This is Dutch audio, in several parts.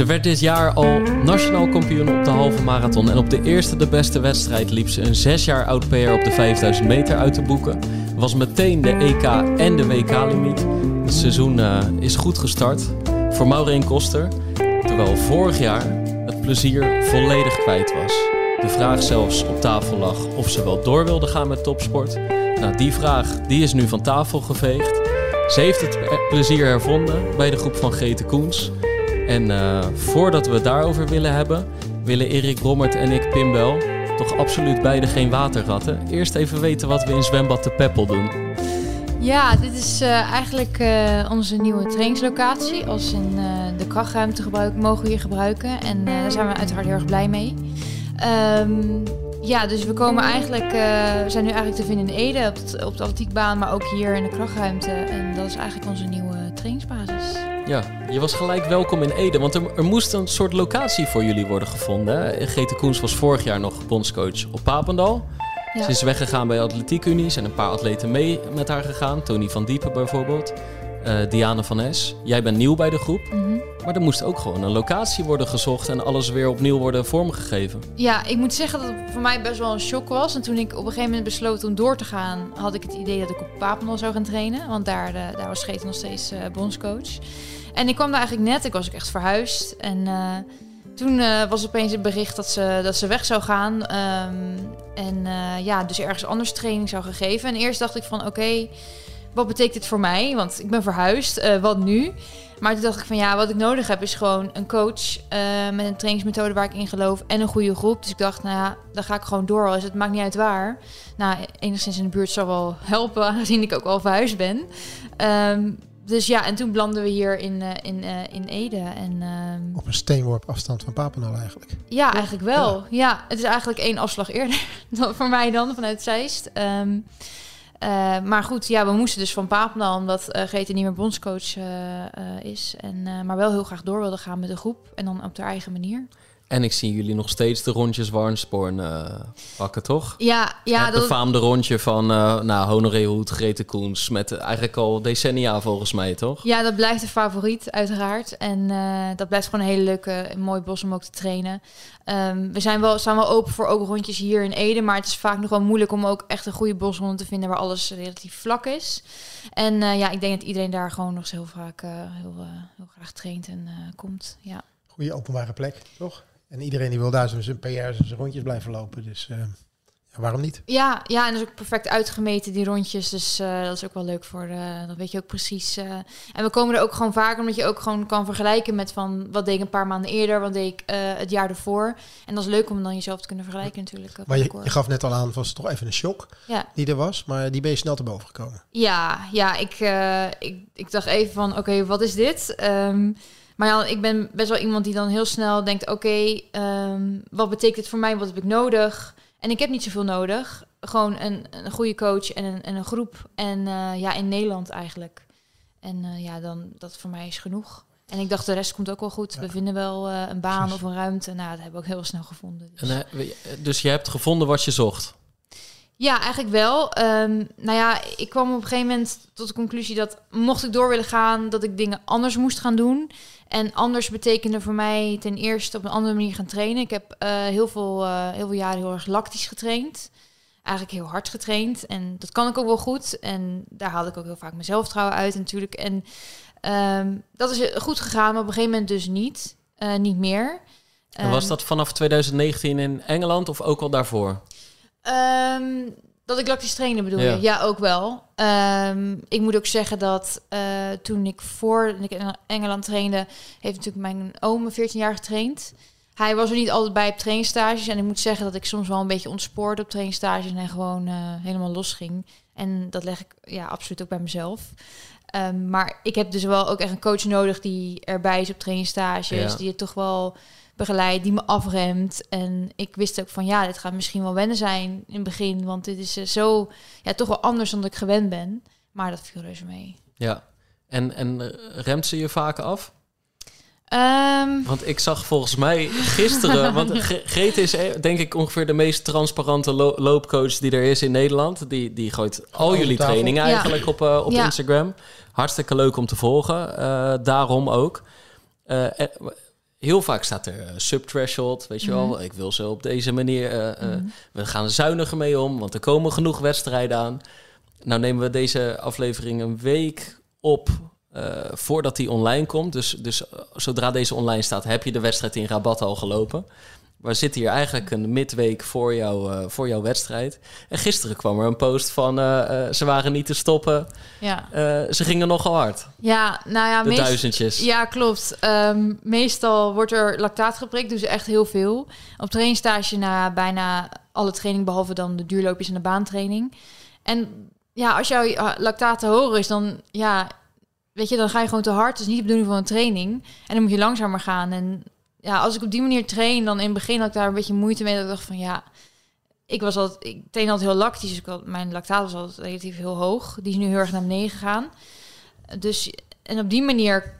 Ze werd dit jaar al nationaal kampioen op de halve marathon. En op de eerste de beste wedstrijd liep ze een zes jaar oud PR op de 5000 meter uit te boeken. Was meteen de EK en de WK-limiet. Het seizoen uh, is goed gestart voor Maureen Koster. Terwijl vorig jaar het plezier volledig kwijt was. De vraag zelfs op tafel lag of ze wel door wilde gaan met topsport. Nou, die vraag die is nu van tafel geveegd. Ze heeft het plezier hervonden bij de groep van Grete Koens. En uh, voordat we het daarover willen hebben, willen Erik Rommert en ik, Pim Bel, toch absoluut beide geen waterratten. Eerst even weten wat we in zwembad de Peppel doen. Ja, dit is uh, eigenlijk uh, onze nieuwe trainingslocatie. Als in de krachtruimte gebruiken, mogen we hier gebruiken. En daar zijn we uiteraard heel erg blij mee. Um, ja, dus we komen eigenlijk, we zijn nu eigenlijk te vinden in Ede op de atletiekbaan, maar ook hier in de krachtruimte. En dat is eigenlijk onze nieuwe trainingsbasis. Ja, je was gelijk welkom in Ede, want er, er moest een soort locatie voor jullie worden gevonden. Grete Koens was vorig jaar nog bondscoach op Papendal. Ja. Ze is weggegaan bij Atletiek Unie, zijn een paar atleten mee met haar gegaan. Tony van Diepen bijvoorbeeld, uh, Diana van Es. Jij bent nieuw bij de groep, mm -hmm. maar er moest ook gewoon een locatie worden gezocht en alles weer opnieuw worden vormgegeven. Ja, ik moet zeggen dat het voor mij best wel een shock was. En toen ik op een gegeven moment besloot om door te gaan, had ik het idee dat ik op Papendal zou gaan trainen. Want daar, de, daar was Grete nog steeds uh, bondscoach. En ik kwam daar eigenlijk net, ik was ook echt verhuisd. En uh, toen uh, was opeens het bericht dat ze, dat ze weg zou gaan. Um, en uh, ja, dus ergens anders training zou gegeven. En eerst dacht ik van oké, wat betekent dit voor mij? Want ik ben verhuisd, wat nu? Maar toen dacht ik van ja, wat ik nodig heb is gewoon een coach met een trainingsmethode waar ik in geloof en een goede groep. Dus ik dacht, nou ja, dan ga ik gewoon door. Dus het maakt niet uit waar. Nou, enigszins in de buurt zou wel helpen, aangezien ik ook al verhuisd ben. Um, dus ja, en toen belanden we hier in, uh, in, uh, in Ede. En, uh, Op een steenworp afstand van Papendal eigenlijk. Ja, eigenlijk wel. Ja. ja. het is eigenlijk één afslag eerder dan voor mij dan, vanuit Zeist. Um, maar goed, ja, we moesten dus van Papendal, omdat uh, Grete niet meer bondscoach is. En, maar wel heel graag door wilde gaan met de groep. En dan op haar eigen manier. En ik zie jullie nog steeds de rondjes Warnspoorn uh, pakken, toch? Ja, ja. Het befaamde rondje van uh, nou, Honoré Hoed, Grete Koens. Met eigenlijk al decennia volgens mij, toch? Ja, dat blijft de favoriet, uiteraard. En uh, dat blijft gewoon een hele leuke, een mooi bos om ook te trainen. Um, we zijn wel, staan wel open voor ook rondjes hier in Ede. Maar het is vaak nog wel moeilijk om ook echt een goede bosronde te vinden... waar alles relatief vlak is. En ja, ik denk dat iedereen daar gewoon nog heel vaak heel, heel graag traint en komt, ja. Goede openbare plek, toch? En iedereen die wil daar zijn PR en zijn rondjes blijven lopen. Dus uh, ja, waarom niet? Ja, ja, en dat is ook perfect uitgemeten, die rondjes. Dus uh, dat is ook wel leuk voor, uh, dat weet je ook precies. en we komen er ook gewoon vaker, omdat je ook gewoon kan vergelijken met van... wat deed ik een paar maanden eerder, wat deed ik het jaar ervoor. En dat is leuk om dan jezelf te kunnen vergelijken natuurlijk. Maar je, je, gaf net al aan, was het toch even een shock ja. die er was. Maar die ben je snel te boven gekomen. Ja, ja ik, ik, ik dacht even van, oké, okay, wat is dit? Um, Maar ja, ik ben best wel iemand die dan heel snel denkt: oké, okay, um, wat betekent het voor mij? Wat heb ik nodig? En ik heb niet zoveel nodig. Gewoon een, een goede coach en een, en een groep. En uh, ja, in Nederland eigenlijk. En uh, ja, dan dat voor mij is genoeg. En ik dacht, de rest komt ook wel goed. Ja. We vinden wel uh, een baan of een ruimte. Nou, dat hebben we ook heel snel gevonden. Dus, en, dus je hebt gevonden wat je zocht? Ja, eigenlijk wel. Um, nou ja, ik kwam op een gegeven moment tot de conclusie dat mocht ik door willen gaan, dat ik dingen anders moest gaan doen. En anders betekende voor mij ten eerste op een andere manier gaan trainen. Ik heb uh, heel, veel, uh, heel veel jaren heel erg lactisch getraind. Eigenlijk heel hard getraind. En dat kan ik ook wel goed. En daar haalde ik ook heel vaak mijn zelfvertrouwen uit natuurlijk. En um, dat is goed gegaan, maar op een gegeven moment dus niet. Uh, niet meer. En was dat vanaf 2019 in Engeland of ook al daarvoor? Um, dat ik lactisch trainen bedoel ja. je? Ja, ook wel. Um, ik moet ook zeggen dat uh, toen ik voor ik in Engeland trainde, heeft natuurlijk mijn oom 14 jaar getraind. hij was er niet altijd bij op trainingstages. En ik moet zeggen dat ik soms wel een beetje ontspoorde op trainingstages en gewoon uh, helemaal los ging. En dat leg ik ja, absoluut ook bij mezelf. Um, maar ik heb dus wel ook echt een coach nodig die erbij is op trainingstages. Die het toch wel begeleidt, die me afremt. En ik wist ook van ja, dit gaat misschien wel wennen zijn in het begin. Want dit is uh, zo ja, toch wel anders dan ik gewend ben. Maar dat viel reuze mee. Ja, en, en remt ze je vaak af? Um... Want ik zag volgens mij gisteren, want Greet is eh, denk ik ongeveer de meest transparante lo loopcoach die er is in Nederland. Die, die gooit al jullie trainingen eigenlijk op, uh, op ja. Instagram. Hartstikke leuk om te volgen, uh, daarom ook. Heel vaak staat er subthreshold, weet je mm -hmm. wel. Ik wil ze op deze manier, mm -hmm. we gaan zuiniger mee om, want er komen genoeg wedstrijden aan. Nou nemen we deze aflevering een week op uh, voordat die online komt. Dus, dus uh, zodra deze online staat, heb je de wedstrijd in Rabat al gelopen. We zitten hier eigenlijk een midweek voor, jou, uh, voor jouw wedstrijd. En gisteren kwam er een post van ze waren niet te stoppen. Ja. ze gingen nogal hard. Ja, nou ja, de meest, duizendjes. Ja, klopt. Um, meestal wordt er lactaat geprikt, dus echt heel veel. Op trainingstage na bijna alle training, behalve dan de duurloopjes en de baantraining. En ja, als jouw lactaat te hoog is, dan ja, weet je, dan ga je gewoon te hard. Het is niet de bedoeling van een training. En dan moet je langzamer gaan. En ja, als ik op die manier train, dan in het begin had ik daar een beetje moeite mee. Dat ik dacht van ja, ik was altijd, ik train altijd heel lactisch. Dus ik had, mijn lactaat was altijd relatief heel hoog. Die is nu heel erg naar beneden gegaan. Dus en op die manier,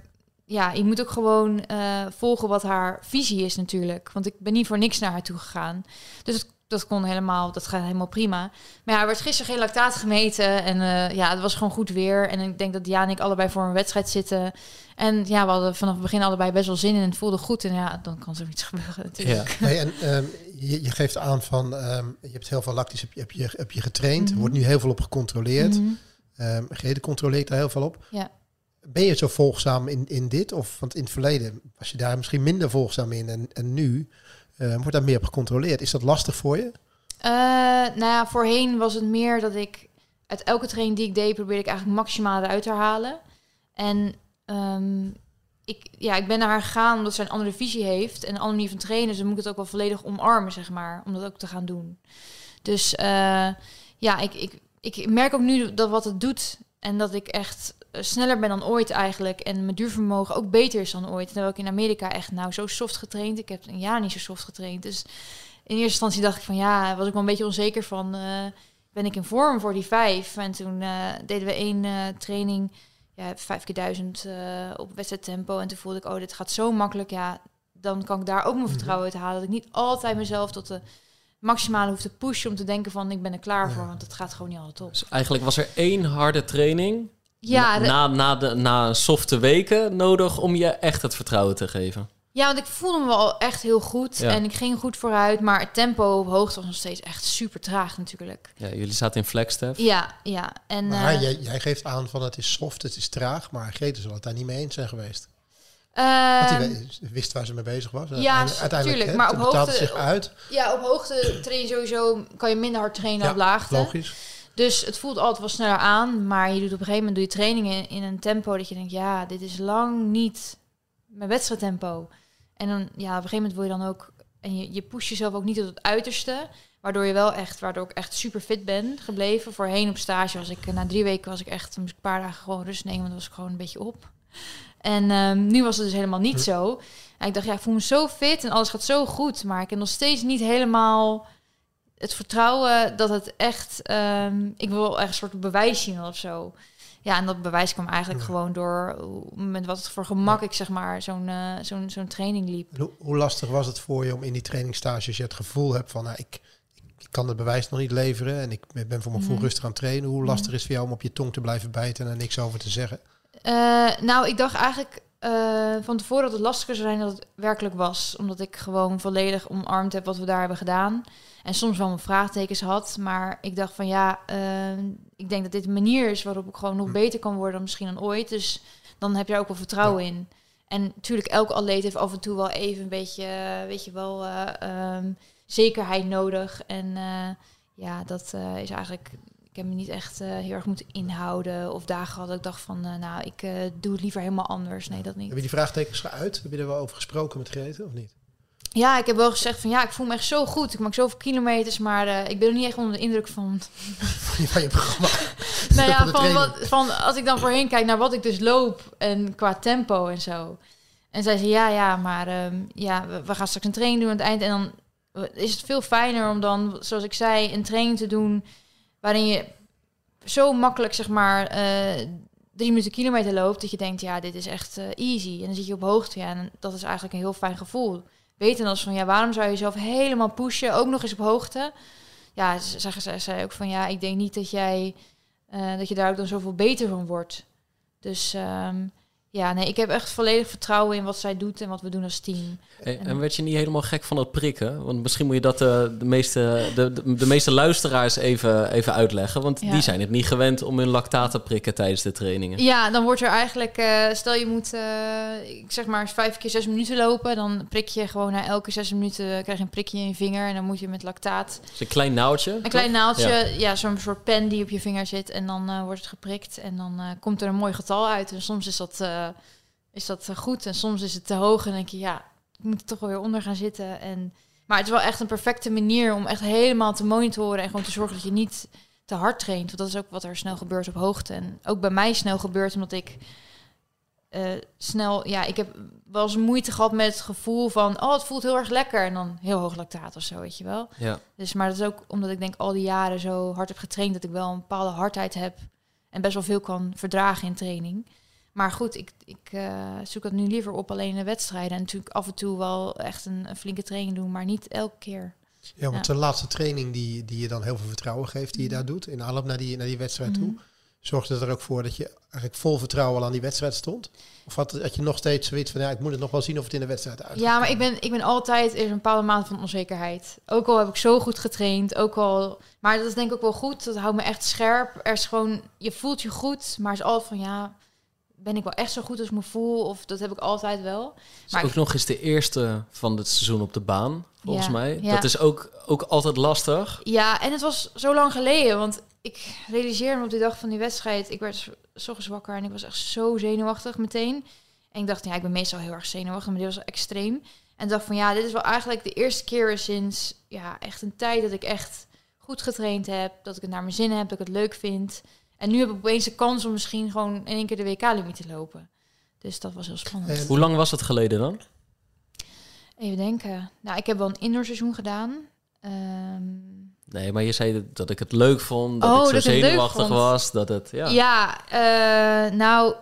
ja, je moet ook gewoon uh, volgen wat haar visie is natuurlijk. Want ik ben niet voor niks naar haar toe gegaan. Dus het dat kon helemaal, dat gaat helemaal prima. Maar ja, er werd gisteren geen lactaat gemeten. En uh, ja, het was gewoon goed weer. En ik denk dat Diana en ik allebei voor een wedstrijd zitten. En ja, we hadden vanaf het begin allebei best wel zin in. En het voelde goed. En ja, dan kan er iets gebeuren natuurlijk. Ja. Hey, en um, je, je, geeft aan van, um, je hebt heel veel lactisch, heb je, heb je, heb je getraind. Mm -hmm. Wordt nu heel veel op gecontroleerd. Mm -hmm. um, controleert daar heel veel op. Ja. Ben je zo volgzaam in, in dit? Of, want in het verleden was je daar misschien minder volgzaam in. En, en nu... Uh, wordt daar meer op gecontroleerd. Is dat lastig voor je? Uh, nou ja, voorheen was het meer dat ik uit elke training die ik deed, probeerde ik eigenlijk maximaal eruit te halen. En um, ik, ja, ik ben naar haar gegaan omdat ze een andere visie heeft en een andere manier van trainen. Dus dan moet ik het ook wel volledig omarmen, zeg maar, om dat ook te gaan doen. Dus uh, ja, ik, ik, ik merk ook nu dat wat het doet en dat ik echt sneller ben dan ooit eigenlijk. En mijn duurvermogen ook beter is dan ooit. Terwijl ik in Amerika echt nou zo soft getraind. Ik heb een jaar niet zo soft getraind. Dus in eerste instantie dacht ik van ja, was ik wel een beetje onzeker van. Uh, ben ik in vorm voor die vijf? En toen uh, deden we één uh, training, ja, vijf keer duizend op wedstrijdtempo. En toen voelde ik, oh, dit gaat zo makkelijk. Ja, dan kan ik daar ook mijn vertrouwen uit halen. Dat ik niet altijd mezelf tot de maximale hoef te pushen om te denken van ik ben er klaar voor. Want het gaat gewoon niet altijd op. Dus eigenlijk was er één harde training ja, na, na, de, na softe weken nodig om je echt het vertrouwen te geven. Ja, want ik voelde me wel echt heel goed ja. en ik ging goed vooruit, maar het tempo op hoogte was nog steeds echt super traag natuurlijk. Ja, jullie zaten in flagstaff. Ja, ja. En, maar uh, jij, jij, geeft aan van het is soft, het is traag, maar Grete zal het daar niet mee eens zijn geweest. Want die wist waar ze mee bezig was. Ja, uiteindelijk. Maar op hoogte, zich uit. Ja, op hoogte train je sowieso kan je minder hard trainen ja, op laagte. Logisch. Dus het voelt altijd wel sneller aan, maar je doet op een gegeven moment doe je trainingen in een tempo dat je denkt, ja, dit is lang niet mijn wedstrijdtempo. En dan, ja, op een gegeven moment wil je dan ook... En je, je pusht jezelf ook niet tot het uiterste. Waardoor je wel echt, waardoor ik echt super fit ben gebleven. Voorheen op stage was ik, na drie weken was ik echt een paar dagen gewoon rust nemen. Want dan was ik gewoon een beetje op. En um, nu was het dus helemaal niet zo. En ik dacht, ja, ik voel me zo fit en alles gaat zo goed. Maar ik heb nog steeds niet helemaal het vertrouwen dat het echt... Um, ik wil echt een soort bewijs zien of zo. Ja, en dat bewijs kwam eigenlijk ja. gewoon door met wat voor gemak ja. ik zeg maar zo'n uh, zo'n zo'n training liep. Hoe, hoe, lastig was het voor je om in die trainingstages je het gevoel hebt van nou, ik, ik kan het bewijs nog niet leveren en ik ben voor mijn gevoel mm. rustig aan het trainen. Hoe lastig mm. is het voor jou om op je tong te blijven bijten en er niks over te zeggen? Uh, nou, ik dacht eigenlijk uh, van tevoren dat het lastiger zou zijn dan het werkelijk was. Omdat ik gewoon volledig omarmd heb wat we daar hebben gedaan. En soms wel mijn vraagtekens had. Maar ik dacht van ja, uh, ik denk dat dit een manier is waarop ik gewoon nog beter kan worden dan misschien dan ooit. Dus dan heb je er ook wel vertrouwen ja. in. En natuurlijk, elke atleet heeft af en toe wel even een beetje, weet je wel, um, zekerheid nodig. En ja, dat uh, is eigenlijk. Ik heb me niet echt heel erg moeten inhouden. Of dagen had ik dacht van, nou, ik doe het liever helemaal anders. Nee, dat niet. Heb je die vraagtekens geuit? Heb je er wel over gesproken met Grete of niet? Ja, ik heb wel gezegd van ja, ik voel me echt zo goed. Ik maak zoveel kilometers, maar ik ben er niet echt onder de indruk van. van je programma. nou ja, van, wat, van als ik dan voorheen kijk naar wat ik dus loop en qua tempo en zo. En zij zei ja, ja, maar um, ja, we, we, gaan straks een training doen aan het eind. En dan is het veel fijner om dan, zoals ik zei, een training te doen waarin je zo makkelijk, zeg maar, uh, drie minuten kilometer loopt, dat je denkt, ja, dit is echt uh, easy. En dan zit je op hoogte, en dat is eigenlijk een heel fijn gevoel. Weten als van, ja, waarom zou je jezelf helemaal pushen, ook nog eens op hoogte? Ja, zeggen ze ook van, ja, ik denk niet dat jij, uh, dat je daar ook dan zoveel beter van wordt. Dus um, ja, nee, ik heb echt volledig vertrouwen in wat zij doet en wat we doen als team. En, werd je niet helemaal gek van het prikken? Want misschien moet je dat uh, de, meeste, de, de, de, meeste luisteraars even, even uitleggen. Want die zijn het niet gewend om hun lactaat te prikken tijdens de trainingen. Ja, dan wordt er eigenlijk, uh, stel je moet, uh, ik zeg maar, vijf keer zes minuten lopen. Dan prik je gewoon na elke zes minuten, krijg je een prikje in je vinger. En dan moet je met lactaat... Dus een klein naaldje? Een klein naaldje, ja, ja zo'n soort pen die op je vinger zit. En dan wordt het geprikt en dan komt er een mooi getal uit. En soms is dat is dat goed. En soms is het te hoog en denk je, ja, ik moet er toch wel weer onder gaan zitten. En, maar het is wel echt een perfecte manier om echt helemaal te monitoren en gewoon te zorgen dat je niet te hard traint. Want dat is ook wat er snel gebeurt op hoogte. En ook bij mij snel gebeurt omdat ik uh, snel, ja, ik heb wel eens moeite gehad met het gevoel van, oh, het voelt heel erg lekker. En dan heel hoog lactaat of zo, weet je wel. Ja. Dus, maar dat is ook omdat ik denk al die jaren zo hard heb getraind dat ik wel een bepaalde hardheid heb en best wel veel kan verdragen in training. Maar goed, ik, ik uh, zoek het nu liever op alleen in wedstrijden. En natuurlijk af en toe wel echt een, een flinke training doen, maar niet elke keer. Ja, want de laatste training die, die je dan heel veel vertrouwen geeft, die je daar doet, in aanloop naar die, naar die wedstrijd toe, mhm. zorgde er ook voor dat je eigenlijk vol vertrouwen al aan die wedstrijd stond? Of had, had je nog steeds zoiets van, ja, ik moet het nog wel zien of het in de wedstrijd uit. Ja, maar ik ben, ik ben altijd in een bepaalde mate van onzekerheid. Ook al heb ik zo goed getraind, ook al... Maar dat is denk ik ook wel goed, dat houdt me echt scherp. Er is gewoon, je voelt je goed, maar is altijd van, ja ben ik wel echt zo goed als ik me voel? Of dat heb ik altijd wel. Maar ook nog eens de eerste van het seizoen op de baan, volgens mij. Ja. Dat is ook, ook altijd lastig. Ja, en het was zo lang geleden. Want ik realiseerde me op die dag van die wedstrijd. Ik werd zo wakker en ik was echt zo zenuwachtig meteen. En ik dacht, ja, ik ben meestal heel erg zenuwachtig, maar dit was extreem. En dacht van, ja, dit is wel eigenlijk de eerste keer sinds ja, echt een tijd dat ik echt goed getraind heb. Dat ik het naar mijn zin heb, dat ik het leuk vind. En nu heb ik opeens de kans om misschien gewoon in één keer de WK-limiet te lopen. Dus dat was heel spannend. Hoe lang was het geleden dan? Even denken. Nou, ik heb wel een indoorseizoen gedaan. Ehm, nee, maar je zei dat ik het leuk vond, dat oh, ik zo zenuwachtig was, dat het... Ja, ja uh, nou,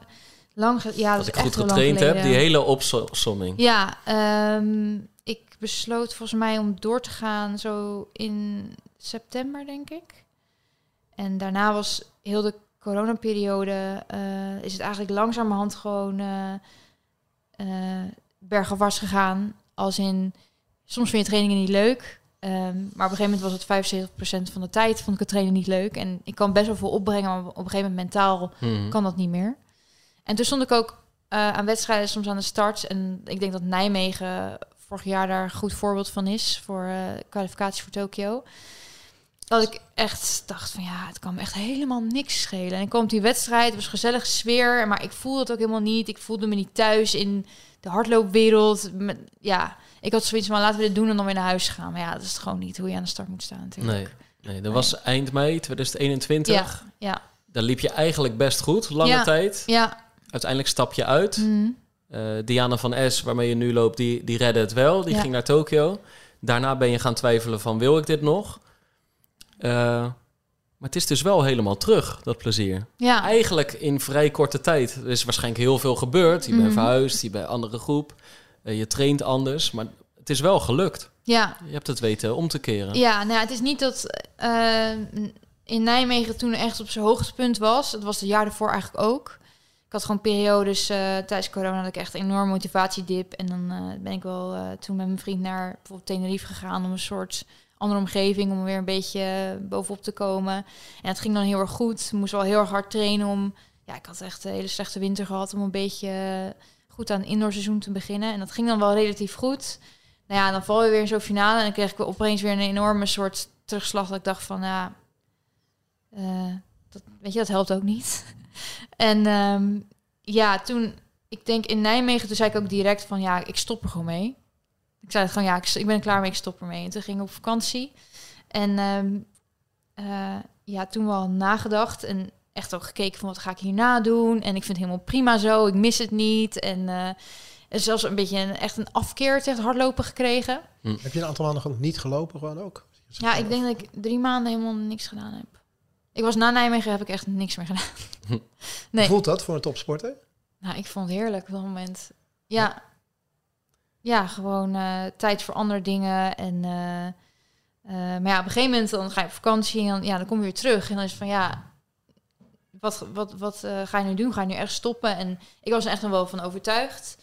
lang... Ja, dat, dat ik goed getraind heb, die hele opsomming. Ja, um, ik besloot volgens mij om door te gaan zo in september, denk ik. En daarna was heel de coronaperiode, uh, is het eigenlijk langzamerhand gewoon uh, uh, gegaan. Als in, soms vind je trainingen niet leuk. Um, maar op een gegeven moment was het 75% van de tijd vond ik het trainen niet leuk. En ik kan best wel veel opbrengen, maar op een gegeven moment mentaal hmm. kan dat niet meer. En toen stond ik ook aan wedstrijden soms aan de start. En ik denk dat Nijmegen vorig jaar daar een goed voorbeeld van is voor kwalificatie voor Tokio. Dat ik echt dacht van ja, het kan me echt helemaal niks schelen. En ik kwam die wedstrijd, het was gezellig sfeer, maar ik voelde het ook helemaal niet. Ik voelde me niet thuis in de hardloopwereld. Ja, ik had zoiets van laten we dit doen en dan weer naar huis gaan. Maar ja, dat is gewoon niet hoe je aan de start moet staan natuurlijk. Nee, nee dat was eind mei 2021. Ja, ja. Daar liep je eigenlijk best goed, lange tijd. Ja. Uiteindelijk stap je uit. Mm. Diana van S, waarmee je nu loopt, die, die redde het wel. Die ging naar Tokio. Daarna ben je gaan twijfelen van wil ik dit nog? Uh, maar het is dus wel helemaal terug, dat plezier. Ja. Eigenlijk in vrij korte tijd. Er is waarschijnlijk heel veel gebeurd. Je bent mhm. verhuisd, je bent een andere groep. Uh, je traint anders. Maar het is wel gelukt. Ja. Je hebt het weten om te keren. Ja, nou, het is niet dat uh, in Nijmegen toen echt op zijn hoogtepunt was. Het was het jaar ervoor eigenlijk ook. Ik had gewoon periodes uh, tijdens corona dat ik echt een enorme motivatiedip. En dan ben ik wel toen met mijn vriend naar bijvoorbeeld Tenerife gegaan om een soort andere omgeving om weer een beetje bovenop te komen. En het ging dan heel erg goed. Moest wel heel erg hard trainen om. Ja, ik had echt een hele slechte winter gehad om een beetje goed aan indoorseizoen te beginnen. En dat ging dan wel relatief goed. Nou ja, dan val je weer in zo'n finale en dan kreeg ik opeens weer een enorme soort terugslag. Dat ik dacht van, ja, uh, dat, weet je, dat helpt ook niet. en um, ja, toen, ik denk in Nijmegen, toen zei ik ook direct van, ja, ik stop er gewoon mee. Ik zei gewoon, ja, ik, ik ben er klaar mee, ik stop ermee. En toen ging ik op vakantie. En ehm, eh, ja, toen wel nagedacht en echt ook gekeken van wat ga ik hierna doen. En ik vind het helemaal prima zo, ik mis het niet. En uh, zelfs een beetje een, echt een afkeer tegen hardlopen gekregen. Hm. Heb je een aantal maanden ook niet gelopen gewoon ook? Ja, ik denk dat ik drie maanden helemaal niks gedaan heb. Ik was na Nijmegen, heb ik echt niks meer gedaan. nee. Voelt dat voor een topsporter? Nou, ik vond het heerlijk op dat moment. Ja, ja, gewoon uh, tijd voor andere dingen. En, uh, uh, maar ja, op een gegeven moment dan ga je op vakantie en dan, ja, dan kom je weer terug. En dan is het van ja, wat, wat, wat ga je nu doen? Ga je nu echt stoppen? En ik was er echt nog wel van overtuigd.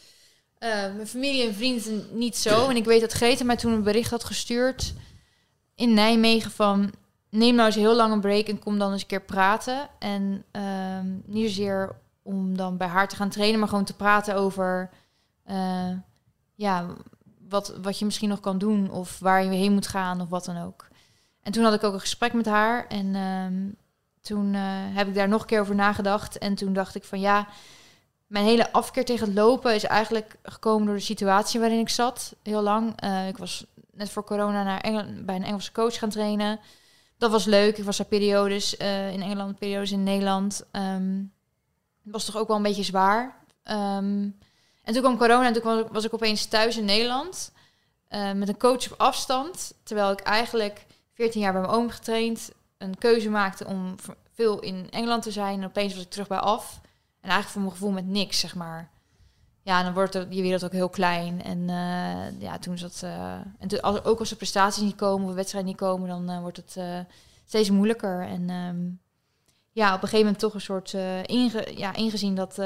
mijn familie en vrienden niet zo. En ik weet dat Greta mij toen een bericht had gestuurd in Nijmegen van... neem nou eens heel lang een break en kom dan eens een keer praten. En ehm, niet zozeer om dan bij haar te gaan trainen, maar gewoon te praten over ja, wat, wat je misschien nog kan doen of waar je heen moet gaan of wat dan ook. En toen had ik ook een gesprek met haar en ehm, toen uh, heb ik daar nog een keer over nagedacht. En toen dacht ik van ja, mijn hele afkeer tegen het lopen is eigenlijk gekomen door de situatie waarin ik zat, heel lang. Uh, ik was net voor corona naar Engel bij een Engelse coach gaan trainen. Dat was leuk. Ik was daar periodes uh, in Engeland, periodes in Nederland. Um, was toch ook wel een beetje zwaar. Um, en toen kwam corona en toen was ik opeens thuis in Nederland. Uh, met een coach op afstand. Terwijl ik eigenlijk 14 jaar bij mijn oom getraind. Een keuze maakte om veel in Engeland te zijn. En opeens was ik terug bij af. En eigenlijk voor mijn gevoel met niks, zeg maar. Ja, dan wordt je wereld ook heel klein. En uh, ja, toen zat. Uh, en toen, als, ook als de prestaties niet komen of de wedstrijden niet komen, dan wordt het steeds moeilijker. En um, ja, op een gegeven moment toch een soort inge, ja, ingezien dat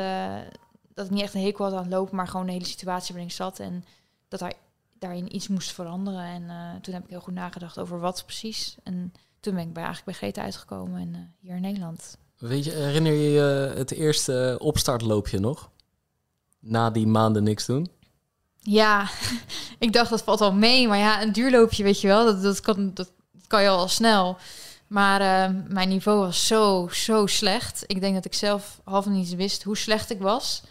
dat ik niet echt een hekel had aan het lopen, maar gewoon de hele situatie waarin ik zat. En dat hij daarin iets moest veranderen. En uh, toen heb ik heel goed nagedacht over wat precies. En toen ben ik bij, eigenlijk bij Greta uitgekomen en uh, hier in Nederland. Weet je, herinner je je het eerste opstartloopje nog? Na die maanden niks doen? Ja, ik dacht dat valt al mee. Maar ja, een duurloopje, weet je wel, dat, dat, kan, dat kan je al snel. Maar uh, mijn niveau was zo, zo slecht. Ik denk dat ik zelf half niet wist hoe slecht ik was.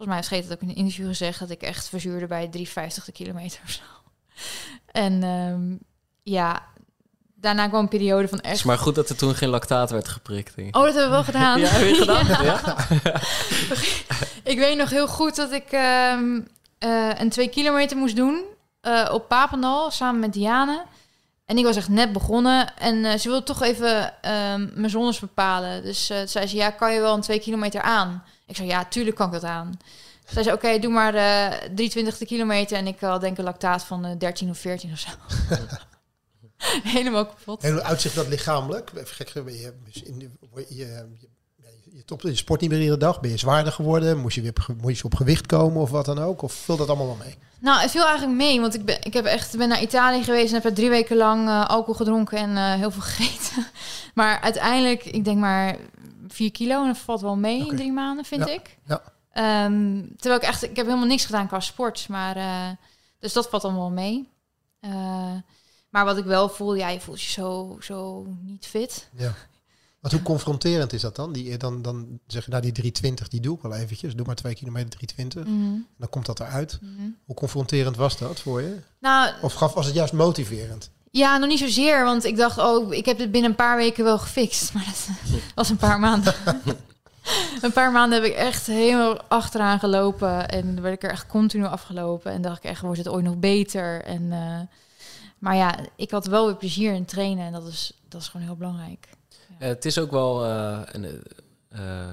Volgens mij heeft het ook in een interview gezegd dat ik echt verzuurde bij 3,50 de kilometer of zo. En um, ja, daarna kwam een periode van echt... Het is maar goed dat er toen geen lactaat werd geprikt. Oh, dat hebben we wel gedaan. ja, heb je gedaan? ja. ik weet nog heel goed dat ik um, uh, een 2 kilometer moest doen uh, op Papendal samen met Diane. En ik was echt net begonnen en uh, ze wilde toch even um, mijn zonnes bepalen. Dus zei ze, ja, kan je wel een 2 kilometer aan? Ik zei, ja, tuurlijk kan ik dat aan. Zij zei, oké, doe maar uh, 320 kilometer. En ik had denk een lactaat van uh, 13 of 14 of zo. Helemaal kapot. En hoe uitzicht dat lichamelijk? Even gek, je, je, je, je, top, je sport niet meer iedere dag. Ben je zwaarder geworden? Moest je weer moest je op gewicht komen of wat dan ook? Of vult dat allemaal wel mee? Nou, het viel eigenlijk mee. Want ik ben, ik heb echt, ben naar Italië geweest en heb er drie weken lang uh, alcohol gedronken en uh, heel veel gegeten. maar uiteindelijk, ik denk maar 4 kilo en dat valt wel mee in drie maanden, vind ik. Ja. Um, terwijl ik echt, ik heb helemaal niks gedaan qua sport, maar uh, dus dat valt allemaal mee. Uh, maar wat ik wel voel, ja, je voelt je zo, zo niet fit. Ja. Wat hoe confronterend is dat dan? Die, dan, dan zeg je, nou die 320, die doe ik wel eventjes. Doe maar twee kilometer 320. Mm Dan komt dat eruit. Mm Hoe confronterend was dat voor je? Nou, of gaf, was het juist motiverend? Ja, nog niet zozeer, want ik dacht, oh, ik heb het binnen een paar weken wel gefixt. Maar dat was een paar maanden. een paar maanden heb ik echt helemaal achteraan gelopen. En werd ik er echt continu afgelopen. En dacht ik echt, wordt het ooit nog beter? En, uh, maar ja, ik had wel weer plezier in trainen. En dat is, dat is gewoon heel belangrijk. Ja. het is ook wel... Uh, een, uh,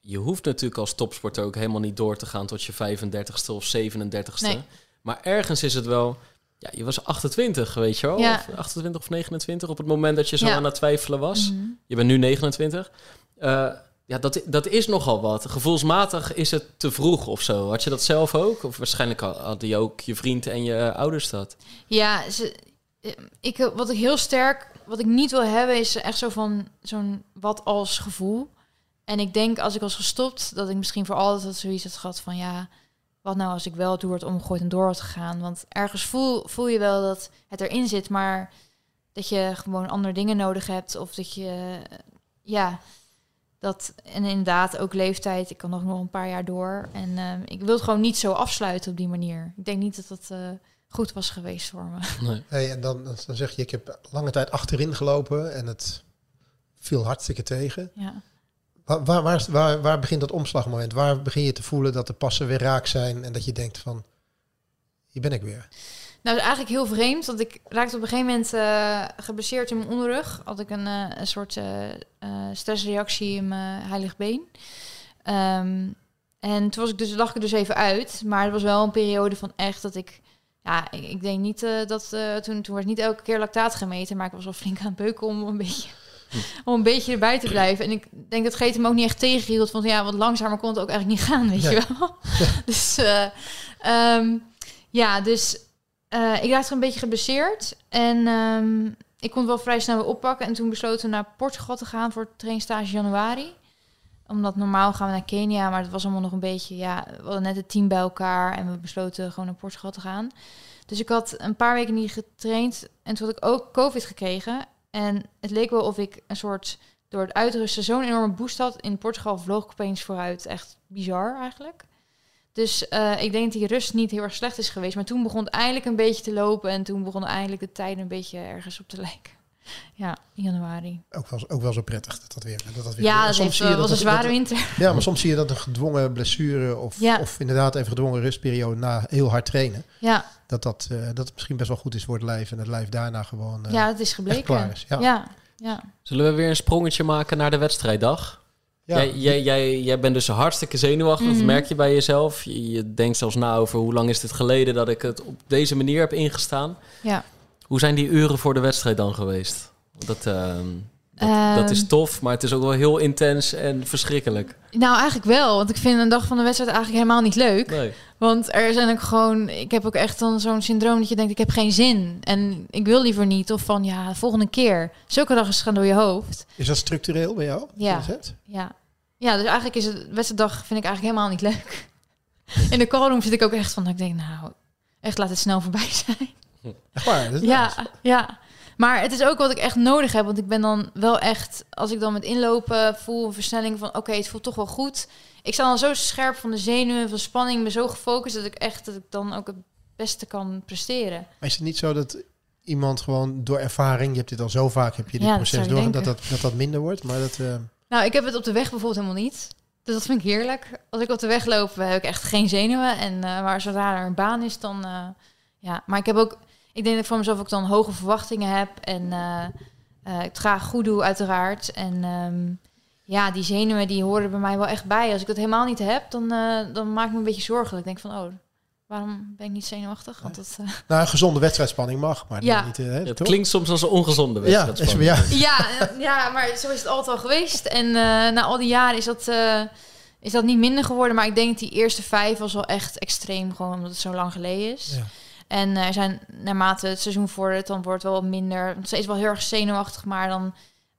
je hoeft natuurlijk als topsporter ook helemaal niet door te gaan tot je 35ste of 37ste. Nee. Maar ergens is het wel ja, je was 28, weet je wel? Ja. Of 28 of 29 op het moment dat je zo aan het twijfelen was. Mhm. Je bent nu 29. Uh, eh, ja, dat, dat is nogal wat. Gevoelsmatig is het te vroeg of zo. Had je dat zelf ook? Of waarschijnlijk hadden je ook je vriend en je ouders dat? Ja, ze, ik, wat ik heel sterk, wat ik niet wil hebben, is echt zo van zo'n wat als gevoel. En ik denk als ik was gestopt, dat ik misschien voor altijd zoiets had gehad van ja, wat nou als ik wel door het omgegooid en door had gegaan? Want ergens voel, voel je wel dat het erin zit, maar dat je gewoon andere dingen nodig hebt. Of dat je, ja, Dat, en inderdaad, ook leeftijd. Ik kan nog, nog een paar jaar door. En ehm, ik wil het gewoon niet zo afsluiten op die manier. Ik denk niet dat dat eh, goed was geweest voor me. Nee. Hey, en dan, dan zeg je, ik heb lange tijd achterin gelopen en het viel hartstikke tegen. Ja. Waar, waar, waar, waar, begint dat omslagmoment? Waar begin je te voelen dat de passen weer raak zijn en dat je denkt van, hier ben ik weer. Nou, is eigenlijk heel vreemd. Want ik raakte op een gegeven moment eh, geblesseerd in mijn onderrug. Had ik een, eh, een soort eh, stressreactie in mijn heilig been. Ehm, en toen was ik dus, lag ik dus even uit. Maar het was wel een periode van echt dat ik... Ja, ik, denk niet dat... toen, toen werd niet elke keer lactaat gemeten. Maar ik was wel flink aan het beuken om een beetje... Om een beetje erbij te blijven. En ik denk dat Geet hem ook niet echt tegenhield. Want ja, wat langzamer kon het ook eigenlijk niet gaan, weet Ja. je wel. dus eh, ehm, ja, dus eh, ik raakte een beetje geblesseerd. En ehm, ik kon het wel vrij snel weer oppakken. En toen besloten we naar Portugal te gaan voor het trainstage januari. Omdat normaal gaan we naar Kenia, maar het was allemaal nog een beetje... Ja, we hadden net het team bij elkaar en we besloten gewoon naar Portugal te gaan. Dus ik had een paar weken niet getraind. En toen had ik ook COVID gekregen. En het leek wel of ik een soort... Door het uitrusten zo'n enorme boost had. In Portugal vloog ik opeens vooruit. Echt bizar eigenlijk. Dus eh, ik denk dat die rust niet heel erg slecht is geweest. Maar toen begon het eindelijk een beetje te lopen. En toen begonnen eindelijk de tijden een beetje ergens op te lijken. Ja, in januari. Ook wel, ook wel zo prettig dat dat weer. Dat dat weer Ja, dat soms heeft, zie je was een zware dat- winter. Ja, maar soms zie je dat een gedwongen blessure of, Ja. of inderdaad even gedwongen rustperiode na heel hard trainen. Ja, Dat, dat, eh, dat het misschien best wel goed is voor het lijf en het lijf daarna gewoon eh, ja, het is gebleken. klaar is. Ja. Ja, ja. Zullen we weer een sprongetje maken naar de wedstrijddag? Ja. Jij, jij, jij, jij bent dus hartstikke zenuwachtig, dat Mhm. merk je bij jezelf. Je, je denkt zelfs na over hoe lang is het geleden dat ik het op deze manier heb ingestaan. ja. Hoe zijn die uren voor de wedstrijd dan geweest? Dat, ehm, dat, dat is Ehm. tof, maar het is ook wel heel intens en verschrikkelijk. Nou, eigenlijk wel. Want ik vind een dag van de wedstrijd eigenlijk helemaal niet leuk. Nee. Want er zijn ook gewoon... Ik heb ook echt dan zo'n syndroom dat je denkt... ik heb geen zin. En ik wil liever niet. Of van, ja, volgende keer. Zulke dagen gaan door je hoofd. Is dat structureel bij jou? Ja. Ja. ja, dus eigenlijk is het wedstrijddag vind ik eigenlijk helemaal niet leuk. In de callroom zit ik ook echt van, dat ik denk, nou, echt laat het snel voorbij zijn. Echt waar? Dat is Ja, nice. ja. Maar het is ook wat ik echt nodig heb. Want ik ben dan wel echt, als ik dan met inlopen voel een versnelling van, oké, het voelt toch wel goed. Ik sta dan zo scherp van de zenuwen, van spanning, ben zo gefocust dat ik echt, dat ik dan ook het beste kan presteren. Maar is het niet zo dat iemand gewoon door ervaring, je hebt dit al zo vaak, heb je dit Ja, proces door, dat dat, dat dat minder wordt? Maar dat, eh, Nou, ik heb het op de weg bijvoorbeeld helemaal niet. Dus dat vind ik heerlijk. Als ik op de weg loop, heb ik echt geen zenuwen. En uh, maar zodra er een baan is, dan... Uh, ja, maar ik heb ook... Ik denk dat ik van mezelf ook dan hoge verwachtingen heb. En uh, ik het graag goed doe, uiteraard. En um, ja, die zenuwen, die horen bij mij wel echt bij. Als ik dat helemaal niet heb, dan, uh, dan maak ik me een beetje zorgen. Ik denk van, oh, waarom ben ik niet zenuwachtig? Want dat, uh... Nou, een gezonde wedstrijdspanning mag, maar ja. niet... Uh, het klinkt soms als een ongezonde wedstrijdspanning. Ja, ja. ja, ja, maar zo is het altijd al geweest. En uh, na al die jaren is dat, uh, is dat niet minder geworden. Maar ik denk dat die eerste vijf was wel echt extreem, gewoon omdat het zo lang geleden is. Ja. En er zijn naarmate het seizoen vordert, dan wordt het wel minder. Nog steeds wel heel erg zenuwachtig, maar dan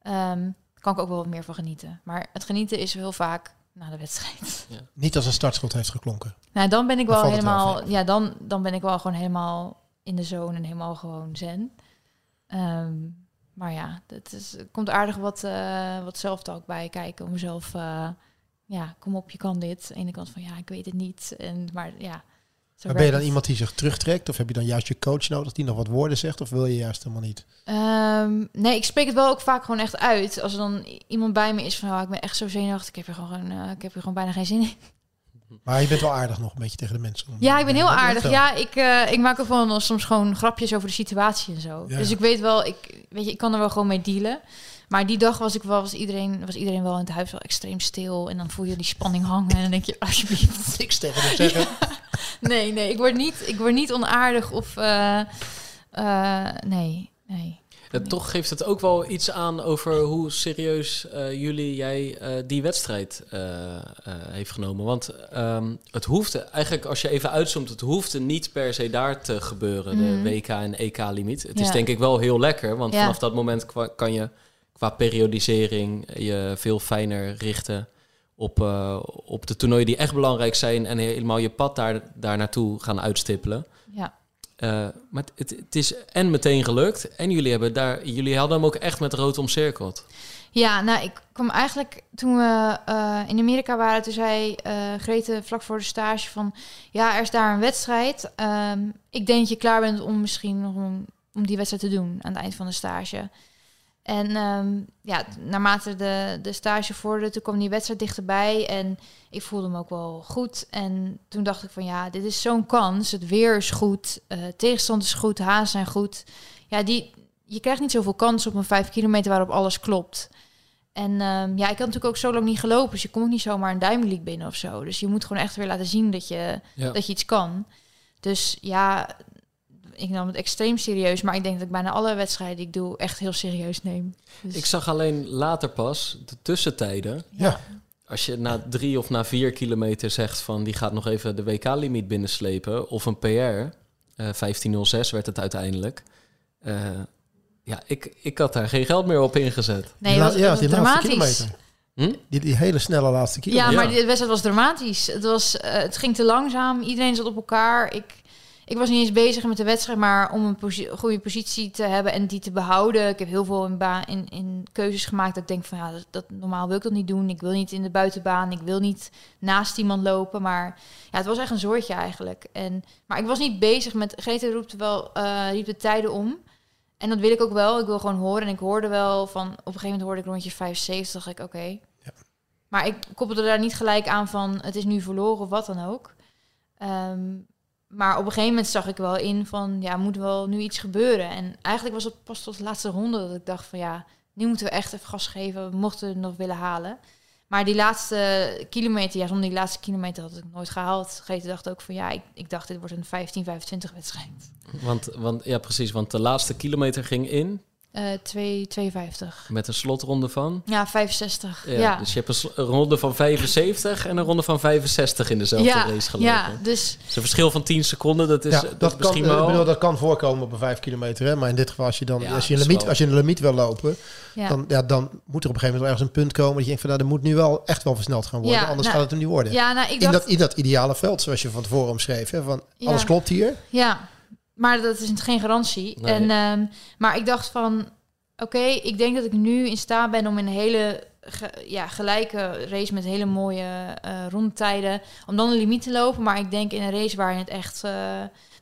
um, kan ik ook wel wat meer van genieten. Maar het genieten is heel vaak na de wedstrijd. Ja. Niet als een startschot heeft geklonken. Nou, dan ben ik wel helemaal. Wel ja, dan, dan ben ik wel gewoon helemaal in de zone en helemaal gewoon zen. Um, maar ja, het, is, komt aardig wat, uh, wat zelftalk bij kijken. Om mezelf, uh, ja, kom op, je kan dit. Aan de ene kant van, ja, ik weet het niet. En, maar ja. Maar ben je dan iemand die zich terugtrekt? Of heb je dan juist je coach nodig die nog wat woorden zegt? Of wil je juist helemaal niet? Um, nee, ik spreek het wel ook vaak gewoon echt uit. Als er dan iemand bij me is van, oh, ik ben echt zo zenuwachtig. Ik heb er gewoon, uh, ik heb er gewoon bijna geen zin in. Maar je bent wel aardig nog een beetje tegen de mensen. Ja, ik ben heel aardig. Ja, ik, uh, ik maak ook wel soms gewoon grapjes over de situatie en zo. Ja. Dus ik weet wel, ik, weet je, ik kan er wel gewoon mee dealen. Maar die dag was ik wel, was iedereen, was iedereen wel in het huis wel extreem stil. En dan voel je die spanning hangen. En dan denk je, alsjeblieft. Niks tegen hem zeggen. Ja. Nee, nee, ik word niet, ik word niet onaardig of. Uh, uh, nee, nee. Ja, toch geeft het ook wel iets aan over hoe serieus uh, jullie, jij uh, die wedstrijd uh, heeft genomen. Want um, het hoeft eigenlijk, als je even uitzoomt, het hoeft niet per se daar te gebeuren, mm. de WK en EK-limiet. Het ja. is denk ik wel heel lekker, want ja. vanaf dat moment kan je qua periodisering je veel fijner richten op, uh, op de toernooien die echt belangrijk zijn en helemaal je pad daar, daar naartoe gaan uitstippelen. Ja. Uh, maar het, het, is en meteen gelukt en jullie, hebben daar, jullie hadden hem ook echt met rood omcirkeld. Ja, nou, ik kwam eigenlijk toen we uh, in Amerika waren, toen zei uh, Grete vlak voor de stage van, ja, er is daar een wedstrijd. Um, ik denk dat je klaar bent om misschien nog om die wedstrijd te doen aan het eind van de stage. En um, ja, naarmate de, de stage vorderde, toen kwam die wedstrijd dichterbij en ik voelde me ook wel goed. En toen dacht ik van ja, dit is zo'n kans. Het weer is goed, uh, tegenstand is goed, haas zijn goed. Ja, die, je krijgt niet zoveel kans op een vijf kilometer waarop alles klopt. En um, ja, ik had natuurlijk ook zo lang niet gelopen, dus je komt niet zomaar een Diamond binnen of zo. Dus je moet gewoon echt weer laten zien dat je, ja. dat je iets kan. Dus ja, ik nam het extreem serieus, maar ik denk dat ik bijna alle wedstrijden die ik doe echt heel serieus neem. Dus... Ik zag alleen later pas de tussentijden. Ja. Als je na drie of na vier kilometer zegt van die gaat nog even de WK-limiet binnenslepen of een PR, uh, 15.06 werd het uiteindelijk. Uh, ja, ik, ik had daar geen geld meer op ingezet. Nee, was, ja, was die dramatisch. kilometer. Hm? Die, die hele snelle laatste kilometer. Ja, maar die wedstrijd was dramatisch. Het, was, uh, het ging te langzaam. Iedereen zat op elkaar. Ik, ik was niet eens bezig met de wedstrijd, maar om een posi goede positie te hebben en die te behouden. Ik heb heel veel in, in, in keuzes gemaakt dat ik denk van ja, dat, dat, normaal wil ik dat niet doen. Ik wil niet in de buitenbaan. Ik wil niet naast iemand lopen. Maar ja, het was echt een soortje eigenlijk. En, maar ik was niet bezig met. Grete roept wel, uh, riep de tijden om. En dat wil ik ook wel. Ik wil gewoon horen. En ik hoorde wel van... Op een gegeven moment hoorde ik rondje 75. dacht ik, oké. Ja. Maar ik koppelde daar niet gelijk aan van... Het is nu verloren of wat dan ook. Um, maar op een gegeven moment zag ik wel in van... Ja, moet wel nu iets gebeuren. En eigenlijk was het pas tot de laatste ronde dat ik dacht van... Ja, nu moeten we echt even gas geven. We mochten het nog willen halen. Maar die laatste kilometer, ja, zonder die laatste kilometer had ik nooit gehaald. Grete dacht ook van ja, ik, ik dacht dit wordt een 15, 25 wedstrijd. Want, want ja, precies, want de laatste kilometer ging in uh, 2, 52. Met een slotronde van? Ja, 65. Ja, ja. Dus je hebt een, ronde van 75 en een ronde van 65 in dezelfde ja, race gelopen. Ja, dus... dus een verschil van 10 seconden, dat is, ja, dat, dat misschien kan, wel... bedoel, dat kan voorkomen op een 5 kilometer. Hè? Maar in dit geval, als je, dan, ja, als je, een, limiet, als je een limiet wil lopen, ja. Dan, ja, dan moet er op een gegeven moment ergens een punt komen... dat je denkt van, nou, er moet nu wel echt wel versneld gaan worden. anders nou, gaat het hem niet worden. Ja, nou, ik dacht... in, dat, in dat ideale veld, zoals je van tevoren omschreef. Hè? Van, alles klopt hier. Ja, maar dat is geen garantie. Nee. En, um, maar ik dacht van oké, okay, ik denk dat ik nu in staat ben om in een hele ge, ja, gelijke race met hele mooie uh, rondtijden, om dan een limiet te lopen. Maar ik denk in een race waarin het echt uh,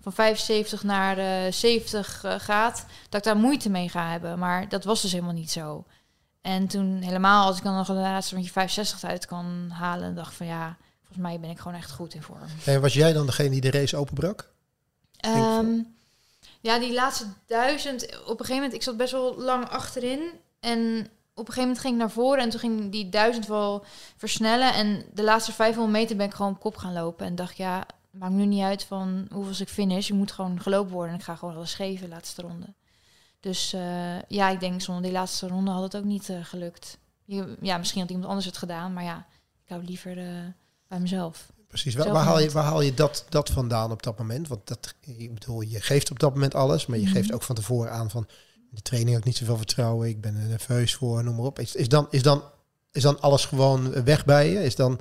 van 75 naar uh, 70 gaat, dat ik daar moeite mee ga hebben. Maar dat was dus helemaal niet zo. En toen helemaal, als ik dan nog een laatste rondje 65 uit kan halen, dacht van ja, volgens mij ben ik gewoon echt goed in vorm. En was jij dan degene die de race openbrak? Um, ja, die laatste duizend, op een gegeven moment, ik zat best wel lang achterin. En op een gegeven moment ging ik naar voren en toen ging die duizend wel versnellen. En de laatste 500 meter ben ik gewoon op kop gaan lopen. En dacht, ja, maakt nu niet uit van hoeveel ik finish. Je moet gewoon gelopen worden. En ik ga gewoon alles geven, laatste ronde. Dus uh, ja, ik denk zonder die laatste ronde had het ook niet uh, gelukt. Ja, misschien had iemand anders het gedaan, maar ja, ik hou liever uh, bij mezelf. Precies, waar, waar, haal je, waar haal je dat, dat vandaan op dat moment? Want dat, ik bedoel, je geeft op dat moment alles, maar je mm. geeft ook van tevoren aan van de training ook niet zoveel vertrouwen, ik ben er nerveus voor, noem maar op. Is, is, dan, is, dan, is dan alles gewoon weg bij je? Is dan,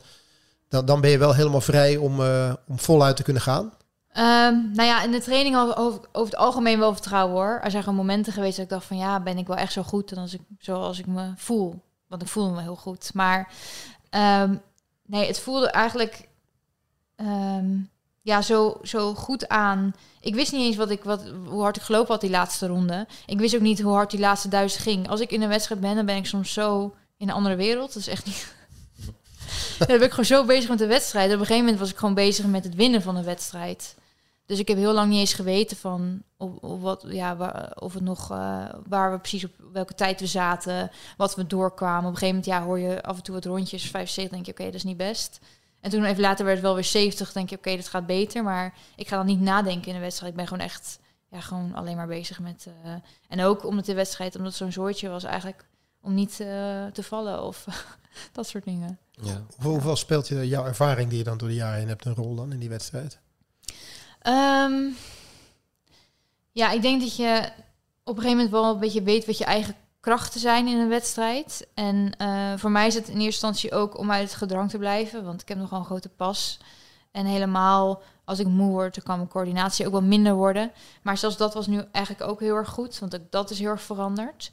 dan, dan ben je wel helemaal vrij om, uh, om voluit te kunnen gaan? Um, nou ja, in de training over, over het algemeen wel vertrouwen hoor. Er zijn gewoon momenten geweest dat ik dacht van ja, ben ik wel echt zo goed en als ik, zoals ik me voel. Want ik voelde me heel goed. Maar um, nee, het voelde eigenlijk um, ja, zo, zo goed aan. Ik wist niet eens wat ik, wat, hoe hard ik gelopen had die laatste ronde. Ik wist ook niet hoe hard die laatste duizend ging. Als ik in een wedstrijd ben, dan ben ik soms zo in een andere wereld. Dat is echt niet. dan ben ik gewoon zo bezig met de wedstrijd. Op een gegeven moment was ik gewoon bezig met het winnen van de wedstrijd. Dus ik heb heel lang niet eens geweten van of, of wat, ja, waar, of het nog uh, waar we precies op welke tijd we zaten, wat we doorkwamen. Op een gegeven moment ja, hoor je af en toe wat rondjes, 75, denk je, oké, okay, dat is niet best. En toen even later werd het wel weer 70. denk je, oké, okay, dat gaat beter. Maar ik ga dan niet nadenken in de wedstrijd. Ik ben gewoon echt ja, gewoon alleen maar bezig met... Uh, en ook omdat de wedstrijd, omdat zo'n soortje was eigenlijk om niet uh, te vallen of dat soort dingen. Ja. Hoeveel speelt je jouw ervaring die je dan door de jaren heen hebt een rol dan in die wedstrijd? Um, ja, ik denk dat je op een gegeven moment wel een beetje weet wat je eigen krachten zijn in een wedstrijd. En uh, voor mij is het in eerste instantie ook om uit het gedrang te blijven, want ik heb nogal een grote pas. En helemaal als ik moe word, dan kan mijn coördinatie ook wel minder worden. Maar zelfs dat was nu eigenlijk ook heel erg goed, want ook dat is heel erg veranderd.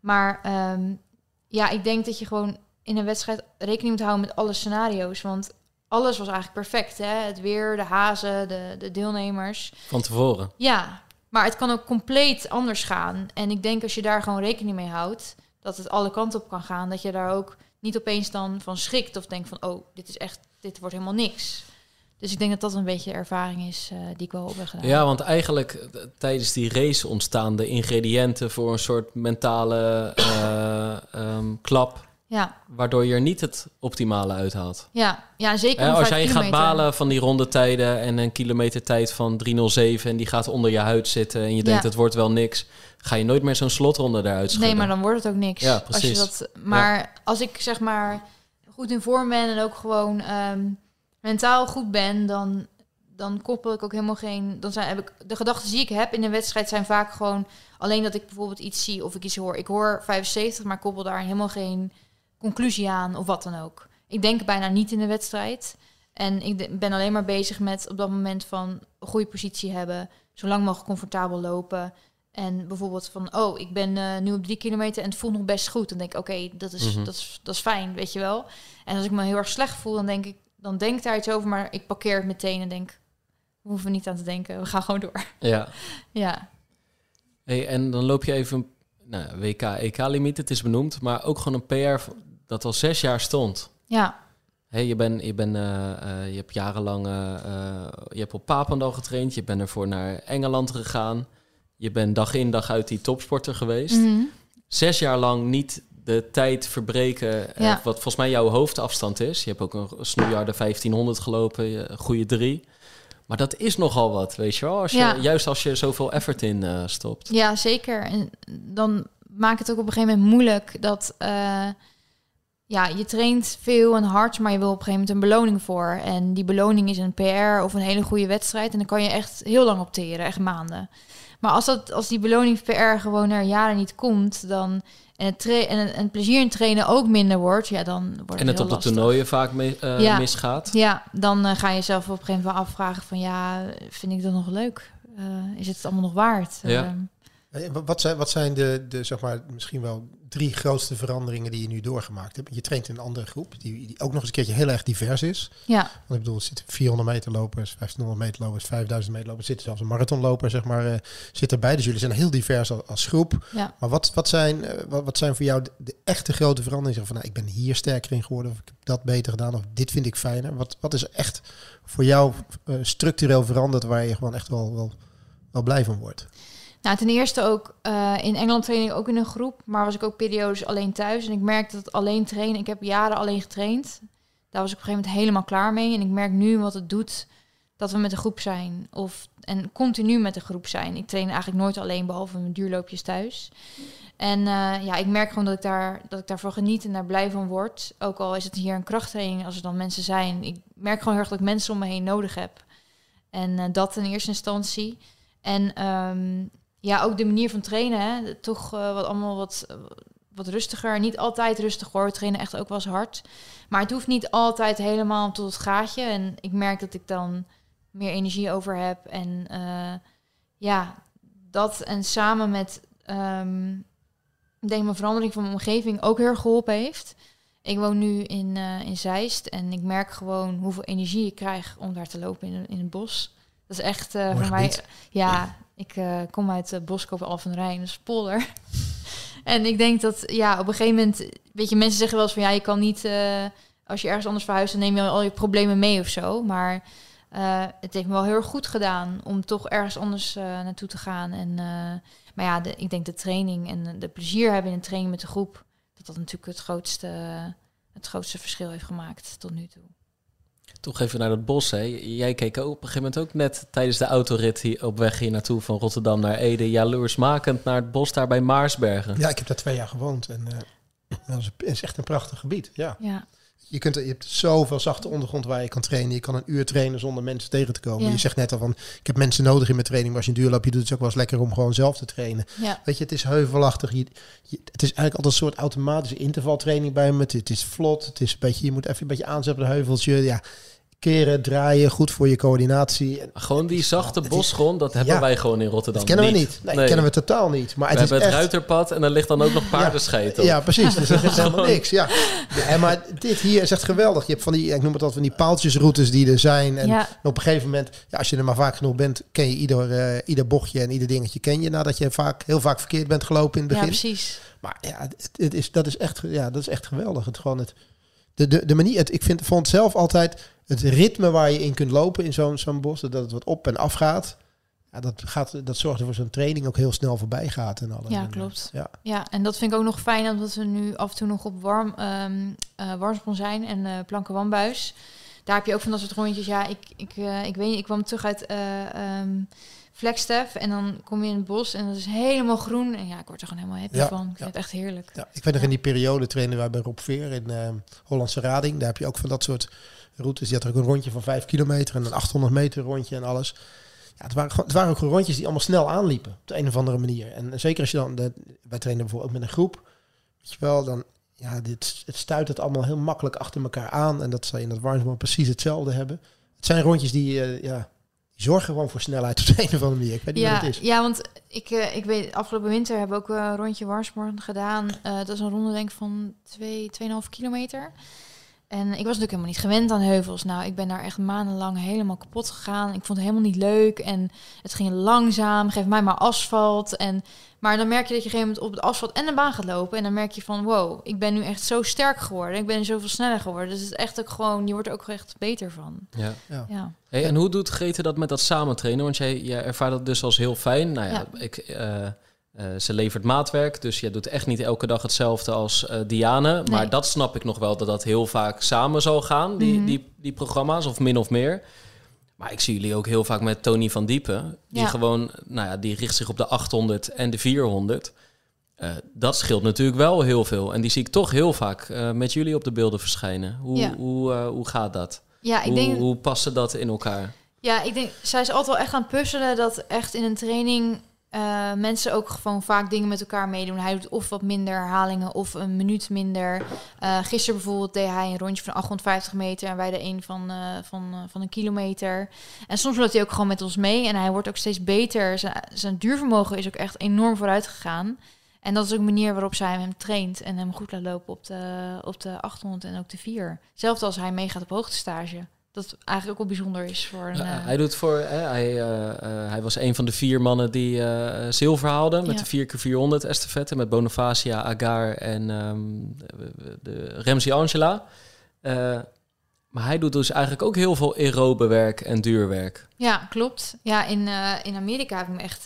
Maar um, ja, ik denk dat je gewoon in een wedstrijd rekening moet houden met alle scenario's. Want alles was eigenlijk perfect. Hè? Het weer, de hazen, de, de deelnemers. Van tevoren. Ja, maar het kan ook compleet anders gaan. En ik denk als je daar gewoon rekening mee houdt, dat het alle kanten op kan gaan. Dat je daar ook niet opeens dan van schrikt of denkt van, oh, dit is echt, dit wordt helemaal niks. Dus ik denk dat dat een beetje de ervaring is uh, die ik wel op heb gedaan. Ja, want eigenlijk uh, tijdens die race ontstaan de ingrediënten voor een soort mentale uh, um, klap. Ja. Waardoor je er niet het optimale uithaalt. Ja, ja zeker. Als jij kilometer. gaat balen van die rondetijden en een kilometertijd van 307 en die gaat onder je huid zitten en je denkt ja. het wordt wel niks, ga je nooit meer zo'n slotronde eruit schudden. Nee, maar dan wordt het ook niks. Ja, precies. Als je dat, maar ja. als ik zeg maar goed in vorm ben en ook gewoon um, mentaal goed ben, dan, dan koppel ik ook helemaal geen. Dan zijn, heb ik, de gedachten die ik heb in een wedstrijd zijn vaak gewoon alleen dat ik bijvoorbeeld iets zie of ik iets hoor. Ik hoor 75, maar koppel daar helemaal geen conclusie aan of wat dan ook. Ik denk bijna niet in de wedstrijd. En ik ben alleen maar bezig met op dat moment van een goede positie hebben, zo lang mogelijk comfortabel lopen. En bijvoorbeeld van, oh, ik ben uh, nu op drie kilometer en het voelt nog best goed. Dan denk ik, oké, okay, dat, is, mm-hmm. dat, is, dat is fijn, weet je wel. En als ik me heel erg slecht voel, dan denk ik, dan denk ik daar iets over, maar ik parkeer het meteen en denk, we hoeven niet aan te denken, we gaan gewoon door. Ja. ja. Hey, en dan loop je even, nou, WK, EK-limiet, het is benoemd, maar ook gewoon een PR dat al zes jaar stond. Ja. Hey, je, ben, je, ben, uh, uh, je hebt jarenlang uh, je hebt op Papendal getraind. Je bent ervoor naar Engeland gegaan. Je bent dag in dag uit die topsporter geweest. Mm-hmm. Zes jaar lang niet de tijd verbreken, Ja. wat volgens mij jouw hoofdafstand is. Je hebt ook een snoeiharde 1500 gelopen, goede drie. Maar dat is nogal wat, weet je wel. Als je, Ja. Juist als je zoveel effort in eh, stopt. Ja, zeker. En dan maakt het ook op een gegeven moment moeilijk dat eh, ja, je traint veel en hard, maar je wil op een gegeven moment een beloning voor. En die beloning is een PR of een hele goede wedstrijd. En dan kan je echt heel lang opteren, echt maanden. Maar als, dat, als die beloning PR gewoon er jaren niet komt, dan en het, en, het- en het plezier in trainen ook minder wordt, ja, dan wordt het En het heel op de toernooien vaak me- eh, Ja. misgaat. Ja, dan eh, ga je jezelf op een gegeven moment afvragen van ja, vind ik dat nog leuk? Eh, is het allemaal nog waard? Ja. Ehm, Eh, wa- Wat zijn, wat zijn de, de, zeg maar, misschien wel drie grootste veranderingen die je nu doorgemaakt hebt? Je traint in een andere groep, die, die ook nog eens een keertje heel erg divers is. ja, Want ik bedoel, er zitten 400 meter lopers, 1500 meter lopers, 5000 meter lopers, er zitten zelfs een marathonloper, zeg maar, eh, zit erbij. Dus jullie zijn heel divers als, als groep. ja. Maar wat, wat, zijn, eh, wat, wat zijn voor jou de, de echte grote veranderingen? Van, nou, ik ben hier sterker in geworden, of ik heb dat beter gedaan, of dit vind ik fijner. Wat, wat is er echt voor jou eh, structureel veranderd waar je gewoon echt wel, wel, wel blij van wordt? Nou, ten eerste ook eh, in Engeland train ik ook in een groep, maar was ik ook periodes alleen thuis. En ik merkte dat alleen trainen, ik heb jaren alleen getraind. Daar was ik op een gegeven moment helemaal klaar mee. En ik merk nu wat het doet dat we met een groep zijn. Of, en continu met een groep zijn. Ik train eigenlijk nooit alleen, behalve mijn duurloopjes thuis. En eh, ja, ik merk gewoon dat ik, daar, dat ik daarvan geniet en daar blij van word. Ook al is het hier een krachttraining, als er dan mensen zijn. Ik merk gewoon heel erg dat ik mensen om me heen nodig heb. En eh, dat in eerste instantie. En ehm, ja, ook de manier van trainen, hè. toch eh, wat allemaal wat, wat rustiger. Niet altijd rustig hoor, we trainen echt ook wel eens hard. Maar het hoeft niet altijd helemaal tot het gaatje. En ik merk dat ik dan meer energie over heb. En eh, ja, dat en samen met, ehm, ik denk mijn verandering van mijn omgeving ook heel erg geholpen heeft. Ik woon nu in, eh, in Zeist en ik merk gewoon hoeveel energie ik krijg om daar te lopen in, in het bos. Dat is echt Mooi voor mij, ja, ik eh, kom uit uh, Al van Rijn, dus polder. en ik denk dat, ja, op een gegeven moment, weet je, mensen zeggen wel eens van, ja, je kan niet, eh, als je ergens anders verhuist, dan neem je al je problemen mee of zo. Maar eh, het heeft me wel heel erg goed gedaan om toch ergens anders naartoe te gaan. En, maar ja, de, ik denk de training en de plezier hebben in een training met de groep, dat dat natuurlijk het grootste, het grootste verschil heeft gemaakt tot nu toe. Toch even naar dat bos. Hè. Jij keek ook op een gegeven moment ook net tijdens de autorit hier op weg hier naartoe van Rotterdam naar Ede. Jaloersmakend naar het bos daar bij Maarsbergen. Ja, ik heb daar twee jaar gewoond en eh, dat is, echt een prachtig gebied. Ja. Ja, Je, kunt, er- je hebt zoveel zachte ondergrond waar je kan trainen. Je kan een uur trainen zonder mensen tegen te komen. Ja. Je zegt net al van, ik heb mensen nodig in mijn training. Maar als je een duurloopje doet, is het ook wel eens lekker om gewoon zelf te trainen. ja, Weet je, het is heuvelachtig. Je, je- het is eigenlijk altijd een soort automatische intervaltraining bij me. Het, het is vlot. Het is een beetje, je moet even een beetje aanzetten op een heuveltje. Ja, keren, draaien, goed voor je coördinatie. En, Gewoon die zachte bosgrond, dat hebben Ja. wij gewoon in Rotterdam dat kennen we niet. Nee, Nee. kennen we totaal niet. Maar We het hebben is het ruiterpad en dan ligt dan ook nog paardenscheet op. Ja, precies. Dus dat is helemaal niks. Ja. ja, maar dit hier is echt geweldig. Je hebt van die, ik noem het altijd van die paaltjesroutes die er zijn. En Ja. op een gegeven moment, ja, als je er maar vaak genoeg bent, ken je ieder, eh, ieder bochtje en ieder dingetje ken je. Nadat je vaak, heel vaak verkeerd bent gelopen in het Ja, begin. precies. Maar ja, het, het is, dat, is echt, ja, dat is echt geweldig. Het, gewoon het, de, de, de manier, het, ik vind, vond zelf altijd het ritme waar je in kunt lopen in zo'n zo'n bos, dat het wat op en af gaat. Ja, dat, gaat, dat zorgt ervoor zo'n training ook heel snel voorbij gaat. En alles. Ja, En, klopt. Ja. Ja, en dat vind ik ook nog fijn, omdat we nu af en toe nog op warm, ehm eh, Warmsprong zijn en eh Planken Wambuis. Daar heb je ook van dat soort rondjes. Ja, ik, ik, eh, ik weet niet, ik kwam terug uit eh ehm Flagstaff en dan kom je in het bos en dat is helemaal groen. En ja, ik word er gewoon helemaal happy Ja, van. Ik vind ja. het echt heerlijk. Ja, ik weet nog in die periode trainen wij bij Rob Veer in eh, Hollandse Rading. Daar heb je ook van dat soort routes. Die had er ook een rondje van 5 kilometer en een 800 meter rondje en alles. Ja, het, waren, gewoon- het waren ook gewoon rondjes die allemaal snel aanliepen. Op de een of andere manier. En zeker als je dan... De, wij trainen bijvoorbeeld ook met een groep. Weet je wel, dan... Ja, dit, het stuit het allemaal heel makkelijk achter elkaar aan. En dat zal je in dat Warnsborn precies hetzelfde hebben. Het zijn rondjes die... eh, ja, zorgen gewoon voor snelheid op de een of andere manier. Ik weet niet Ja, wat het is. ja, want ik, eh, ik weet, afgelopen winter hebben we ook een rondje Warmsprong gedaan. Eh, dat is een ronde denk ik van 2, 2,5 kilometer. En ik was natuurlijk helemaal niet gewend aan heuvels. Nou, ik ben daar echt maandenlang helemaal kapot gegaan. Ik vond het helemaal niet leuk. En het ging langzaam. Geef mij maar asfalt. En, maar dan merk je dat je op een gegeven moment op het asfalt en de baan gaat lopen. En dan merk je van, wow, ik ben nu echt zo sterk geworden. Ik ben zoveel sneller geworden. Dus het is echt ook gewoon, je wordt er ook echt beter van. Ja. Ja. Ja. Hey, en hoe doet Grete dat met dat samen trainen? Want jij, jij ervaart dat dus als heel fijn. Nou ja, Ja. Ik, eh, eh, ze levert maatwerk, dus je doet echt niet elke dag hetzelfde als eh, Diane. Maar Nee. dat snap ik nog wel, dat dat heel vaak samen zal gaan, die, Mhm. die, die programma's, of min of meer. Maar ik zie jullie ook heel vaak met Tony van Diepen. Die Ja. gewoon, nou ja, die richt zich op de 800 en de 400. Eh, dat scheelt natuurlijk wel heel veel. En die zie ik toch heel vaak eh, met jullie op de beelden verschijnen. Hoe, Ja. hoe, eh, hoe gaat dat? Ja, ik hoe, denk... hoe passen dat in elkaar? Ja, ik denk, zij is altijd wel echt aan het puzzelen dat echt in een training eh, mensen ook gewoon vaak dingen met elkaar meedoen. Hij doet of wat minder herhalingen of een minuut minder. Eh gisteren bijvoorbeeld deed hij een rondje van 850 meter en wij de een van, eh, van, van een kilometer. En soms loopt hij ook gewoon met ons mee en hij wordt ook steeds beter. Zijn, zijn duurvermogen is ook echt enorm vooruit gegaan. En dat is ook een manier waarop zij hem traint en hem goed laat lopen op de, op de 800 en ook de 4. Zelfs als hij meegaat op hoogtestage. Dat eigenlijk ook wel bijzonder is voor een... Ja, eh, hij doet voor. Hè, hij, eh, hij was een van de vier mannen die zilver haalde met Ja. de 4x400 estafette met Bonifacia, Agar en ehm, de, de Remzi Angela. Maar hij doet dus eigenlijk ook heel veel aerobe werk en duurwerk. Ja, klopt. Ja, in, in Amerika heb ik me echt...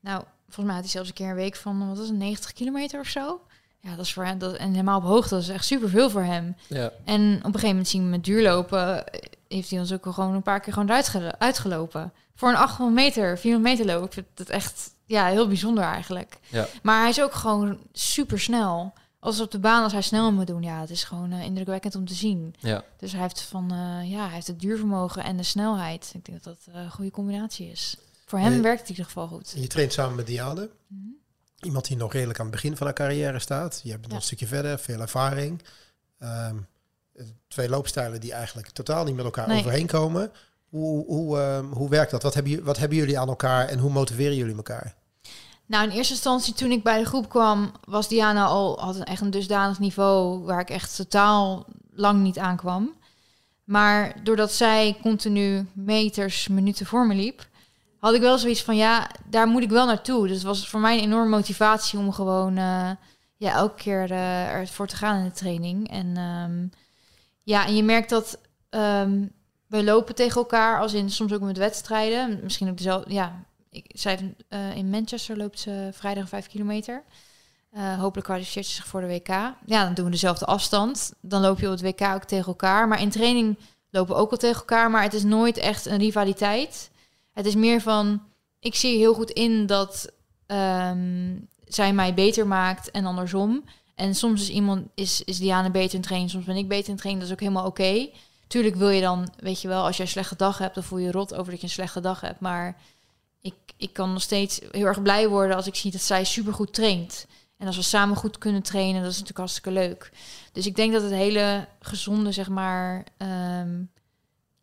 nou, volgens mij had hij zelfs een keer een week van... Wat was het, 90 kilometer of zo? Ja, dat is voor hem... Dat, en helemaal op hoogte, dat is echt superveel voor hem. Ja. En op een gegeven moment zien we met duurlopen... eh, heeft hij ons ook al gewoon een paar keer gewoon uitgelopen. Voor een 800 meter, 400 meter loop. Ik vind het echt ja, heel bijzonder eigenlijk. Ja. Maar hij is ook gewoon super snel. Als op de baan, als hij snel moet doen, ja, het is gewoon eh, indrukwekkend om te zien. Ja. Dus hij heeft van, eh, ja, hij heeft het duurvermogen en de snelheid. Ik denk dat dat een goede combinatie is. Voor hem werkt het in ieder geval goed. Je traint samen met Diane. Mhm. Iemand die nog redelijk aan het begin van haar carrière staat. Je hebt nog een stukje verder, veel ervaring. Ehm, twee loopstijlen die eigenlijk totaal niet met elkaar Nee. overheen komen. Hoe, hoe, ehm, hoe werkt dat? Wat hebben, wat hebben jullie aan elkaar en hoe motiveren jullie elkaar? Nou, in eerste instantie toen ik bij de groep kwam, was Diana al had een echt een dusdanig niveau waar ik echt totaal lang niet aankwam. Maar doordat zij continu meters, minuten voor me liep, had ik wel zoiets van ja, daar moet ik wel naartoe. Dus het was voor mij een enorme motivatie om gewoon eh, ja, elke keer eh, ervoor te gaan in de training. En ehm, ja, en je merkt dat ehm, we lopen tegen elkaar, als in soms ook met wedstrijden. Misschien ook dezelfde, ja, ik, heeft, eh, in Manchester loopt ze vrijdag 5 kilometer. Hopelijk kwalificeert ze zich voor de WK. Ja, dan doen we dezelfde afstand. Dan loop je op het WK ook tegen elkaar. Maar in training lopen we ook al tegen elkaar. Maar het is nooit echt een rivaliteit. Het is meer van, ik zie heel goed in dat ehm, zij mij beter maakt en andersom. En soms is iemand, is, is Diana beter in training, soms ben ik beter in training. Dat is ook helemaal oké. Tuurlijk wil je dan, weet je wel, als je een slechte dag hebt, dan voel je je rot over dat je een slechte dag hebt. Maar ik, ik kan nog steeds heel erg blij worden als ik zie dat zij supergoed traint. En als we samen goed kunnen trainen, dat is natuurlijk hartstikke leuk. Dus ik denk dat het hele gezonde, zeg maar, ehm,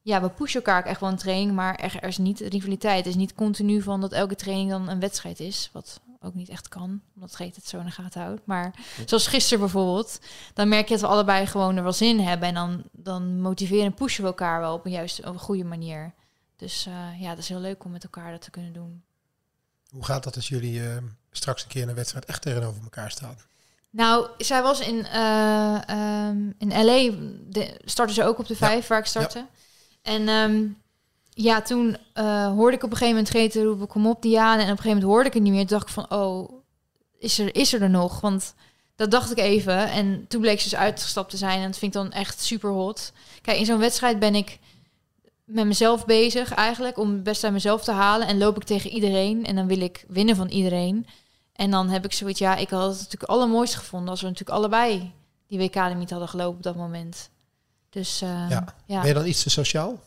ja, we pushen elkaar ook echt wel een training, maar er, er is niet rivaliteit. Het is niet continu van dat elke training dan een wedstrijd is, wat ook niet echt kan, omdat Geet het zo in de gaten houdt. Maar zoals gisteren bijvoorbeeld, dan merk je dat we allebei gewoon er wel zin hebben en dan, dan motiveren en pushen we elkaar wel op een juiste, op een goede manier. Dus uh, ja, dat is heel leuk om met elkaar dat te kunnen doen. Hoe gaat dat als jullie uh, straks een keer in een wedstrijd echt tegenover elkaar staan? Nou, zij was in, uh, um, in LA, de, startte ze ook op de vijf waar ik startte. Ja. En um, ja, toen uh, hoorde ik op een gegeven moment Grete roepen, kom op Diana. En op een gegeven moment hoorde ik het niet meer. Toen dacht ik van, oh, is er, is er er nog? Want dat dacht ik even. En toen bleek ze dus uitgestapt te zijn. En dat vind ik dan echt super hot. Kijk, in zo'n wedstrijd ben ik met mezelf bezig eigenlijk. Om het beste aan mezelf te halen. En loop ik tegen iedereen. En dan wil ik winnen van iedereen. En dan heb ik zoiets, ja, ik had het natuurlijk allermooist gevonden. Als we natuurlijk allebei die WK-limiet hadden gelopen op dat moment. Dus uh, ja. ja. Ben je dan iets te sociaal?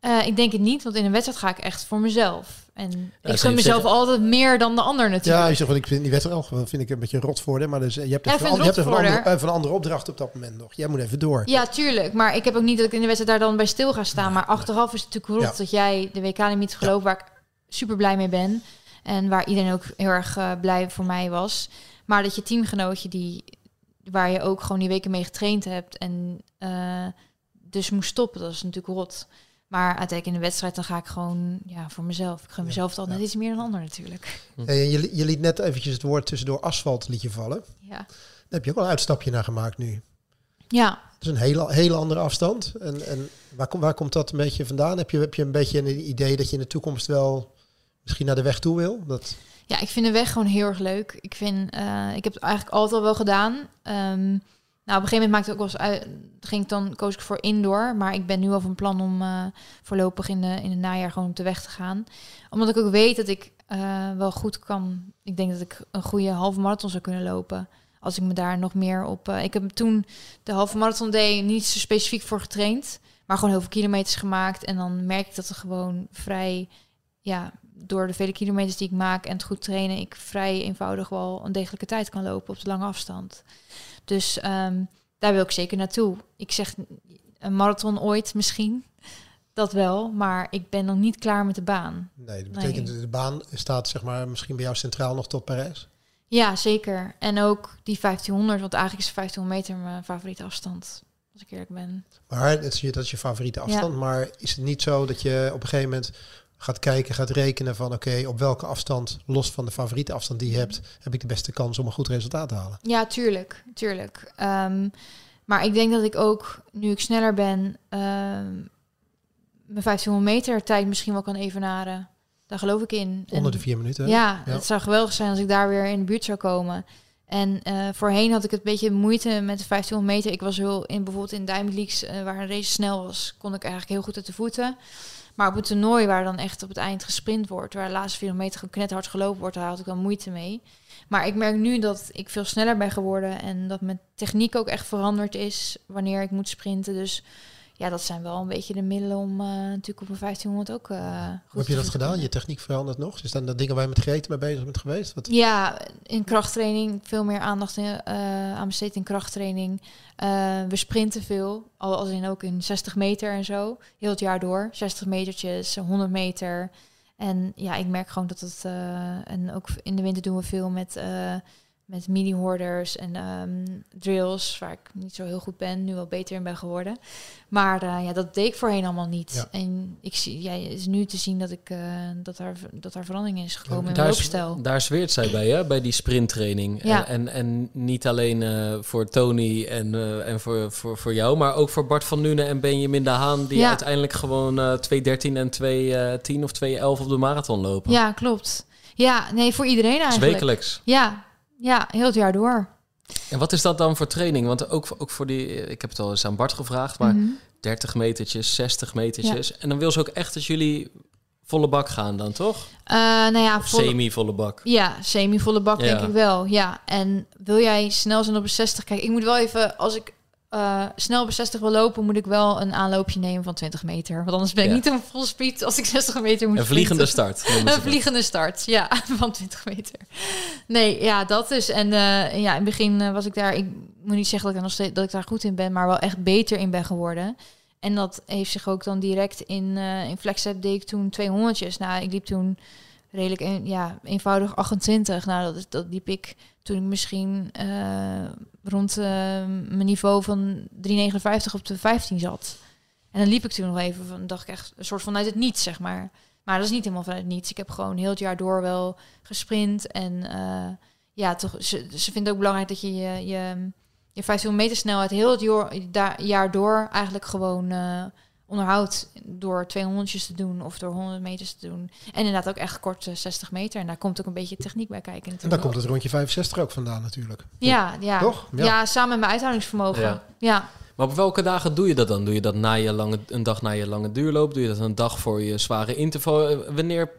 Uh, ik denk het niet, want in een wedstrijd ga ik echt voor mezelf. En ja, ik gun mezelf zeggen... altijd meer dan de ander natuurlijk. Ja, je zegt, ik vind die wedstrijd ook vind ik een beetje rot voor de, maar dus, je hebt, ja, van, je hebt een andere, van een andere opdracht op dat moment nog. Jij moet even door. Ja, tuurlijk. Maar ik heb ook niet dat ik in de wedstrijd daar dan bij stil ga staan. Nee, maar achteraf nee. is het natuurlijk rot dat jij de WK-limiet gelooft, waar ik super blij mee ben. En waar iedereen ook heel erg uh, blij voor mij was. Maar dat je teamgenootje die, waar je ook gewoon die weken mee getraind hebt en uh, dus moest stoppen, dat is natuurlijk rot. Maar uiteindelijk in de wedstrijd dan ga ik gewoon ja, voor mezelf. Ik gun mezelf ja, dan net iets meer dan ander natuurlijk. Hey, je, je liet net eventjes het woord tussendoor asfalt liet je vallen. Ja. Daar heb je ook wel een uitstapje naar gemaakt nu. Ja. Dat is een hele, hele andere afstand. En, en waar, kom, waar komt dat een beetje vandaan? Heb je, heb je een beetje een idee dat je in de toekomst wel misschien naar de weg toe wil? Dat... Ja, ik vind de weg gewoon heel erg leuk. Ik vind, uh, ik heb het eigenlijk altijd al wel gedaan. Um, nou, op een gegeven moment maakte ik ook wel eens uit, ging ik dan koos ik voor indoor, maar ik ben nu al van plan om uh, voorlopig in de in het najaar gewoon op de weg te gaan, omdat ik ook weet dat ik uh, wel goed kan. Ik denk dat ik een goede halve marathon zou kunnen lopen als ik me daar nog meer op. Ik heb toen de halve marathon day niet zo specifiek voor getraind, maar gewoon heel veel kilometers gemaakt en dan merk ik dat er gewoon vrij ja, door de vele kilometers die ik maak en het goed trainen, ik vrij eenvoudig wel een degelijke tijd kan lopen op de lange afstand. Dus um, daar wil ik zeker naartoe. Ik zeg een marathon ooit misschien. Dat wel, maar ik ben nog niet klaar met de baan. Nee, dat betekent nee. de baan staat zeg maar misschien bij jou centraal nog tot Parijs? Ja, zeker. En ook die 1500, want eigenlijk is 1500 meter mijn favoriete afstand. Als ik eerlijk ben. Maar dat is je, dat is je favoriete afstand. Ja. Maar is het niet zo dat je op een gegeven moment gaat kijken, gaat rekenen van oké, okay, op welke afstand, los van de favoriete afstand die je hebt, heb ik de beste kans om een goed resultaat te halen? Ja, tuurlijk, tuurlijk. Um, maar ik denk dat ik ook, nu ik sneller ben, um, mijn 1500 meter tijd misschien wel kan evenaren. Daar geloof ik in. Onder de vier minuten. Ja, ja, het zou geweldig zijn als ik daar weer in de buurt zou komen. En uh, voorheen had ik het een beetje moeite met de 1500 meter. Ik was heel in bijvoorbeeld in Diamond Leagues, uh, waar een race snel was, kon ik eigenlijk heel goed uit de voeten. Maar op het toernooi waar dan echt op het eind gesprint wordt, waar de laatste 400 meter knethard gelopen wordt, daar had ik dan moeite mee. Maar ik merk nu dat ik veel sneller ben geworden en dat mijn techniek ook echt veranderd is wanneer ik moet sprinten. Dus ja, dat zijn wel een beetje de middelen om uh, natuurlijk op een 1500 ook uh, Hoe heb je dat gedaan? Je techniek verandert nog? Is dat dingen waar je met Grete mee bezig bent geweest? Wat? Ja, in krachttraining veel meer aandacht in, uh, aan besteed in krachttraining. we sprinten veel, al als in ook in 60 meter en zo, heel het jaar door. 60 metertjes, 100 meter. En ja, ik merk gewoon dat het, en ook in de winter doen we veel met met mini-hoorders en um, drills, waar ik niet zo heel goed ben, nu wel beter in ben geworden. Maar uh, ja, dat deed ik voorheen allemaal niet. Ja. En ik zie, ja, het is nu te zien dat, ik, uh, dat, daar, dat daar verandering is gekomen ja, in mijn loopstijl. Daar zweert zij bij, hè? bij die sprinttraining. Ja. En, en, en niet alleen uh, voor Tony en, en voor, voor, voor jou, maar ook voor Bart van Nuenen en Benjamin de Haan, die ja. uiteindelijk gewoon 2.13 en 2.10 of 2.11 op de marathon lopen. Ja, klopt. Ja, nee, voor iedereen eigenlijk. Wekelijks. Ja, ja, heel het jaar door. En wat is dat dan voor training? Want ook, ook voor die, ik heb het al eens aan Bart gevraagd, maar mm -hmm. 30 metertjes, 60 metertjes. Ja. En dan wil ze ook echt dat jullie volle bak gaan dan, toch? Uh, nou ja, volle... semi-volle bak. Ja, semi-volle bak ja. denk ik wel. Ja, en wil jij snel zijn op een 60? Kijk, ik moet wel even, als ik uh, snel op 60 wil lopen, moet ik wel een aanloopje nemen van 20 meter. Want anders ben ik ja. niet een full speed als ik 60 meter moet Een vliegende start. Een vliegende start, ja, van 20 meter. Nee, ja, dat is. En uh, ja, in het begin uh, was ik daar, ik moet niet zeggen dat ik, nog steeds, dat ik daar goed in ben, maar wel echt beter in ben geworden. En dat heeft zich ook dan direct in, uh, in Flexstep deed ik toen 200 Nou, ik liep toen redelijk een, ja, eenvoudig 28. Nou, dat, dat liep ik toen ik misschien uh, rond uh, mijn niveau van 3,59 op de 15 zat. En dan liep ik toen nog even van, dacht ik echt een soort vanuit het niets, zeg maar. Maar dat is niet helemaal vanuit het niets. Ik heb gewoon heel het jaar door wel gesprint. En uh, ja, toch, ze, ze vindt ook belangrijk dat je je, je, je 15 meter snelheid heel het jaar, jaar door eigenlijk gewoon onderhoudt door 200 te doen of door 100 meters te doen. En inderdaad ook echt kort 60 meter. En daar komt ook een beetje techniek bij kijken. Natuurlijk. En daar komt het rondje 65 ook vandaan natuurlijk. Ja, ja. Toch? Ja. ja samen met mijn uithoudingsvermogen. Ja. ja. Maar op welke dagen doe je dat dan? Doe je dat na je lange, een dag na je lange duurloop? Doe je dat een dag voor je zware interval? Wanneer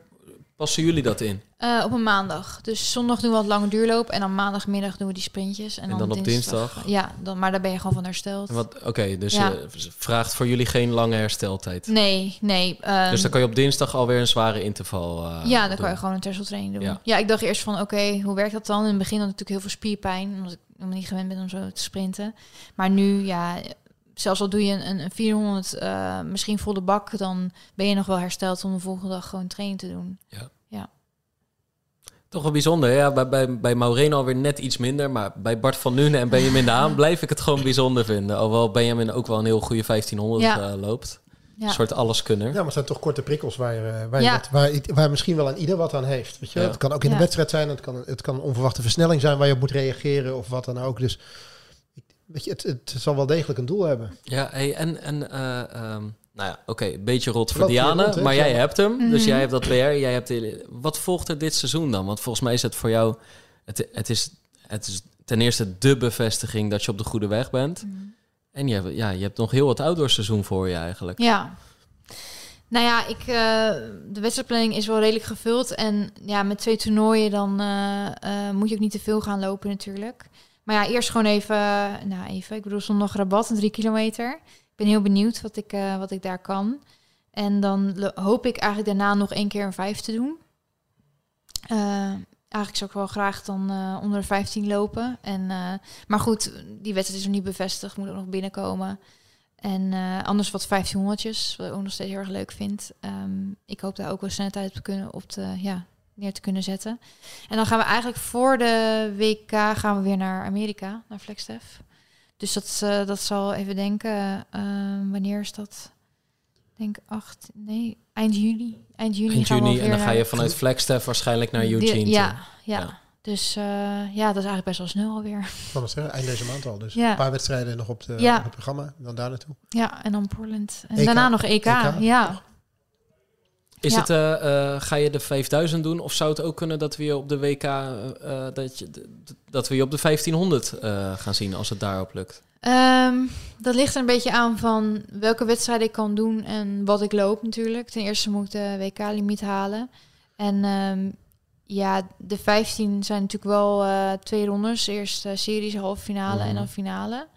passen jullie dat in? Uh, op een maandag. Dus zondag doen we wat lange duurloop en dan maandagmiddag doen we die sprintjes. En, en dan, op dinsdag? Ja, dan, maar daar ben je gewoon van hersteld. Oké, dus ja. je vraagt voor jullie geen lange hersteltijd? Nee, nee. Um, dus dan kan je op dinsdag alweer een zware interval uh, Ja, dan doen. kan je gewoon een terseltraining doen. Ja. ja, ik dacht eerst van oké, hoe werkt dat dan? In het begin had ik natuurlijk heel veel spierpijn, omdat ik helemaal niet gewend ben om zo te sprinten. Maar nu, ja, zelfs al doe je een, een 400 uh, misschien volle bak, dan ben je nog wel hersteld om de volgende dag gewoon training te doen. Ja. ja. Toch wel bijzonder. Ja, bij, bij, bij Maureen alweer net iets minder. Maar bij Bart van Nuenen en Benjamin de Haan blijf ik het gewoon bijzonder vinden. Alhoewel Benjamin ook wel een heel goede 1500 ja. uh, loopt. Ja. Een soort alleskunner. Ja, maar het zijn toch korte prikkels waar, uh, waar, ja. wat, waar, waar, misschien wel een ieder wat aan heeft. Weet je? Het kan ook in de wedstrijd zijn. Het kan, het kan een onverwachte versnelling zijn waar je op moet reageren of wat dan ook. Dus weet je, het, het zal wel degelijk een doel hebben. Ja, hey, en, en uh, um, nou ja, oké, een beetje rot voor Diane, maar jij hebt hem. Dus mhm. jij hebt dat PR. Jij hebt wat volgt er dit seizoen dan? Want volgens mij is het voor jou... Het, het, is, het is ten eerste de bevestiging dat je op de goede weg bent. Mm. En je hebt, ja, je hebt nog heel wat outdoorseizoen voor je eigenlijk. Ja. Nou ja, ik, uh, de wedstrijdplanning is wel redelijk gevuld. En ja, met twee toernooien dan uh, uh, moet je ook niet te veel gaan lopen natuurlijk. Maar ja, eerst gewoon even, nou even, ik bedoel zondag rabat, een drie kilometer. Ik ben heel benieuwd wat ik, uh, wat ik daar kan. En dan hoop ik eigenlijk daarna nog één keer een vijf te doen. Uh, eigenlijk zou ik wel graag dan onder de 15 lopen. En, maar goed, die wedstrijd is nog niet bevestigd, moet ook nog binnenkomen. En anders wat 1500'tjes, wat ik ook nog steeds heel erg leuk vind. Um, ik hoop daar ook wel snel op te kunnen op de, ja, neer te kunnen zetten. En dan gaan we eigenlijk voor de WK gaan we weer naar Amerika, naar Flexstef. Dus dat, uh, dat zal even denken, uh, wanneer is dat? Denk 8, nee, eind juni. Eind juni, eind juni en dan ga je vanuit Flagstaff waarschijnlijk naar Eugene. ja, ja, ja. Dus uh, ja, dat is eigenlijk best wel snel alweer. Van het eind deze maand al. Dus ja. een paar wedstrijden nog op, de, ja. op het programma. Dan daar naartoe. Ja, en dan Portland. En EK. daarna nog EK. EK ja. Is ja. het, uh, uh, ga je de 5000 doen? Of zou het ook kunnen dat we je op de WK, uh, dat, je, dat we je op de 1500 gaan zien als het daarop lukt? Um, dat ligt er een beetje aan van welke wedstrijd ik kan doen en wat ik loop natuurlijk. Ten eerste moet ik de WK-limiet halen. En um, ja, de 15 zijn natuurlijk wel twee rondes. Eerst series, halve finale en dan finale.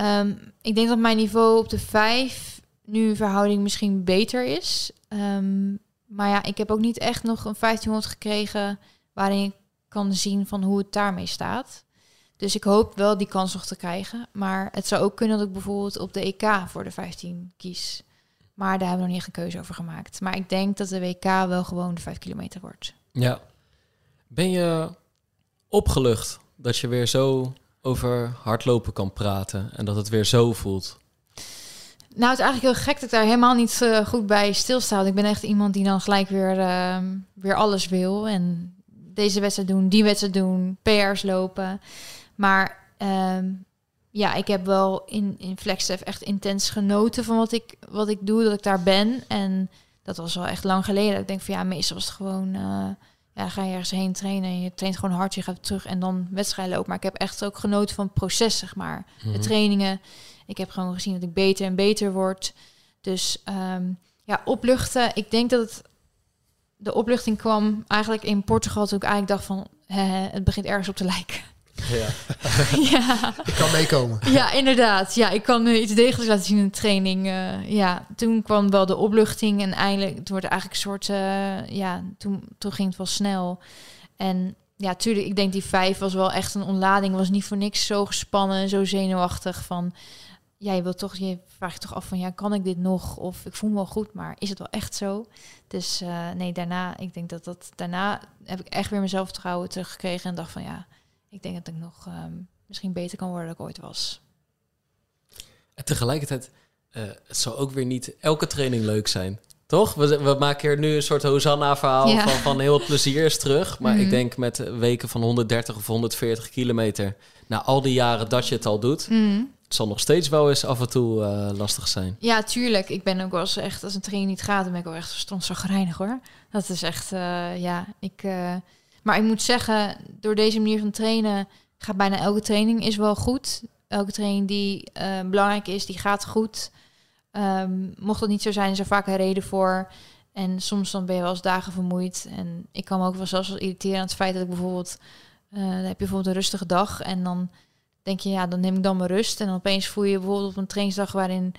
Um, ik denk dat mijn niveau op de 5 nu verhouding misschien beter is. Um, maar ja, ik heb ook niet echt nog een 1500 gekregen waarin ik kan zien van hoe het daarmee staat. Dus ik hoop wel die kans nog te krijgen. Maar het zou ook kunnen dat ik bijvoorbeeld op de EK voor de 15 kies. Maar daar hebben we nog niet echt een keuze over gemaakt. Maar ik denk dat de WK wel gewoon de 5 kilometer wordt. Ja. Ben je opgelucht dat je weer zo over hardlopen kan praten en dat het weer zo voelt? Nou, het is eigenlijk heel gek dat ik daar helemaal niet uh, goed bij stilsta. Ik ben echt iemand die dan gelijk weer, uh, weer alles wil. En deze wedstrijd doen, die wedstrijd doen, PR's lopen. Maar um, ja, ik heb wel in, in Flexstef echt intens genoten van wat ik, wat ik doe, dat ik daar ben. En dat was wel echt lang geleden. Ik denk van ja, meestal was het gewoon... Uh, ja, ga je ergens heen trainen en je traint gewoon hard, je gaat terug en dan wedstrijden lopen. Maar ik heb echt ook genoten van het proces, zeg maar. De mhm. trainingen. Ik heb gewoon gezien dat ik beter en beter word. Dus um, ja, opluchten. Ik denk dat het, de opluchting kwam eigenlijk in Portugal toen ik eigenlijk dacht van, hè, het begint ergens op te lijken. Ja. ja. Ik kan meekomen. Ja, inderdaad. Ja, ik kan uh, iets degelijks laten zien in de training. Uh, ja, toen kwam wel de opluchting en eindelijk, het wordt eigenlijk een soort, uh, ja, toen, toen ging het wel snel. En ja, tuurlijk, ik denk die vijf was wel echt een ontlading. Was niet voor niks zo gespannen, zo zenuwachtig van ja, je wilt toch, je vraagt je toch af van ja, kan ik dit nog? Of ik voel me wel goed, maar is het wel echt zo? Dus eh, nee, daarna, ik denk dat dat daarna heb ik echt weer mezelf vertrouwen teruggekregen en dacht van ja, ik denk dat ik nog ehm, misschien beter kan worden dan ik ooit was. En tegelijkertijd, uh, het zou ook weer niet elke training leuk zijn. Toch? We, we maken hier nu een soort Hosanna-verhaal van, van heel het plezier is terug. Maar ik mhm. denk met weken van 130 of 140 kilometer... na al die jaren dat je het al doet... Mhm. Zal nog steeds wel eens af en toe uh, lastig zijn. Ja, tuurlijk. Ik ben ook wel eens echt... als een training niet gaat, dan ben ik wel echt strontzagrijnig hoor. Dat is echt... Uh, ja, ik... Uh, maar ik moet zeggen, door deze manier van trainen... gaat bijna elke training is wel goed. Elke training die belangrijk is, die gaat goed... Um, mocht dat niet zo zijn, is er vaak een reden voor. En soms dan ben je wel eens dagen vermoeid. En ik kan me ook wel zelfs wel irriteren aan het feit dat ik bijvoorbeeld... Dan heb je bijvoorbeeld een rustige dag en dan denk je, ja, dan neem ik dan mijn rust. En dan opeens voel je bijvoorbeeld op een trainingsdag waarin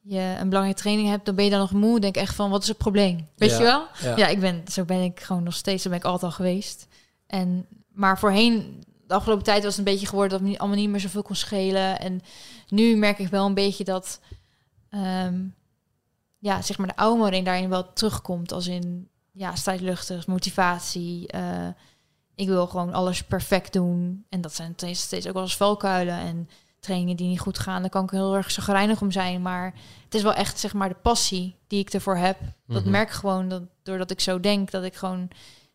je een belangrijke training hebt, dan ben je dan nog moe. Denk echt van, wat is het probleem? Weet je wel? Ja. ja. ik ben, zo ben ik gewoon nog steeds, zo ben ik altijd al geweest. En, maar voorheen, de afgelopen tijd was het een beetje geworden dat me allemaal niet meer zoveel kon schelen. En nu merk ik wel een beetje dat Ehm, ja, zeg maar de oude daarin wel terugkomt. Als in, ja, strijdluchtig, motivatie. Uh, ik wil gewoon alles perfect doen. En dat zijn steeds, steeds ook wel eens valkuilen. En trainingen die niet goed gaan, dan kan ik heel erg zagrijnig om zijn. Maar het is wel echt, zeg maar, de passie die ik ervoor heb. Dat mhm. merk ik gewoon, dat, doordat ik zo denk, dat ik gewoon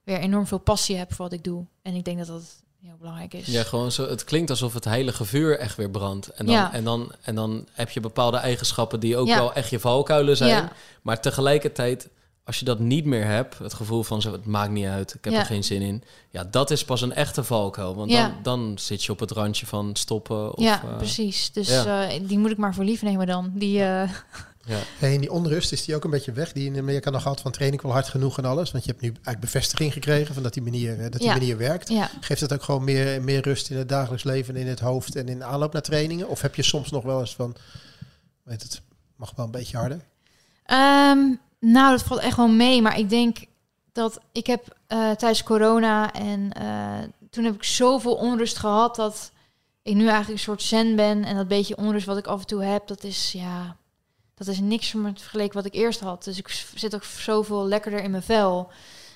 weer enorm veel passie heb voor wat ik doe. En ik denk dat dat heel belangrijk is. Ja, gewoon zo. Het klinkt alsof het heilige vuur echt weer brandt. En dan, ja. en dan, en dan heb je bepaalde eigenschappen die ook wel echt je valkuilen zijn. Ja. Maar tegelijkertijd, als je dat niet meer hebt, het gevoel van zo, het maakt niet uit, ik heb er geen zin in. Ja, dat is pas een echte valkuil. Want dan, dan zit je op het randje van stoppen. Of, ja, uh, precies. Dus uh, die moet ik maar voor lief nemen dan. Die. Uh, ja. en die onrust is die ook een beetje weg, die in Amerika nog had van train ik wel hard genoeg en alles. Want je hebt nu eigenlijk bevestiging gekregen van dat die manier, eh, dat die manier werkt. Ja. Geeft het ook gewoon meer, meer rust in het dagelijks leven, in het hoofd en in aanloop naar trainingen? Of heb je soms nog wel eens van, weet het, mag wel een beetje harder? Um, nou, dat valt echt wel mee. Maar ik denk dat ik heb uh, tijdens corona en uh, toen heb ik zoveel onrust gehad dat ik nu eigenlijk een soort zen ben. En dat beetje onrust wat ik af en toe heb, dat is ja dat is niks vergeleken wat ik eerst had. Dus ik zit ook zoveel lekkerder in mijn vel.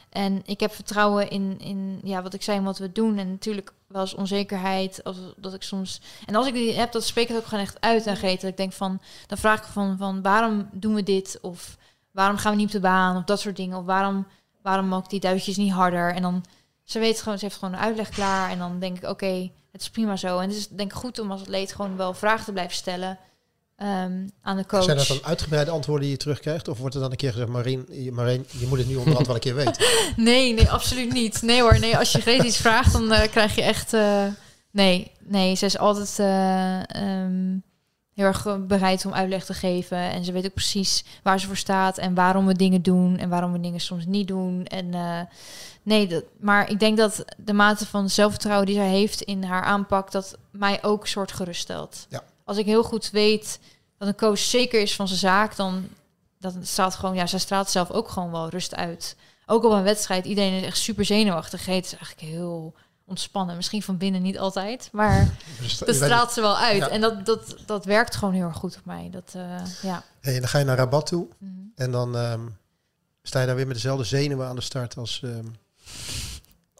En ik heb vertrouwen in, in ja, wat ik zei en wat we doen. En natuurlijk wel eens onzekerheid. Als, dat ik soms. En als ik die heb, dat spreek ik ook gewoon echt uit aan Greta. Ik denk van. Dan vraag ik van, van waarom doen we dit? Of waarom gaan we niet op de baan? Of dat soort dingen. Of waarom, waarom mag die duitjes niet harder? En dan. Ze weet gewoon, ze heeft gewoon een uitleg klaar. En dan denk ik, oké, het is prima zo. En het is denk ik goed om als atleet gewoon wel vragen te blijven stellen. Um, aan de coach. Zijn dat dan uitgebreide antwoorden die je terugkrijgt? Of wordt er dan een keer gezegd, Marien, Marien je moet het nu onderhand wel een keer weten? nee, nee, absoluut niet. Nee hoor, nee, als je Greet iets vraagt, dan uh, krijg je echt... Uh, nee, nee, ze is altijd uh, um, heel erg bereid om uitleg te geven. En ze weet ook precies waar ze voor staat en waarom we dingen doen en waarom we dingen soms niet doen. En nee, dat, maar ik denk dat de mate van zelfvertrouwen die zij heeft in haar aanpak, dat mij ook soort geruststelt. Ja als ik heel goed weet dat een coach zeker is van zijn zaak, dan dat staat gewoon, ja, zij straalt zelf ook gewoon wel rust uit. Ook op een wedstrijd, iedereen is echt super zenuwachtig. Het is eigenlijk heel ontspannen. Misschien van binnen niet altijd, maar dus dat straalt ze wel uit. En dat, dat, dat werkt gewoon heel erg goed op mij. Dat, uh, ja. En dan ga je naar Rabat toe mhm. en dan um, sta je daar weer met dezelfde zenuwen aan de start als, um,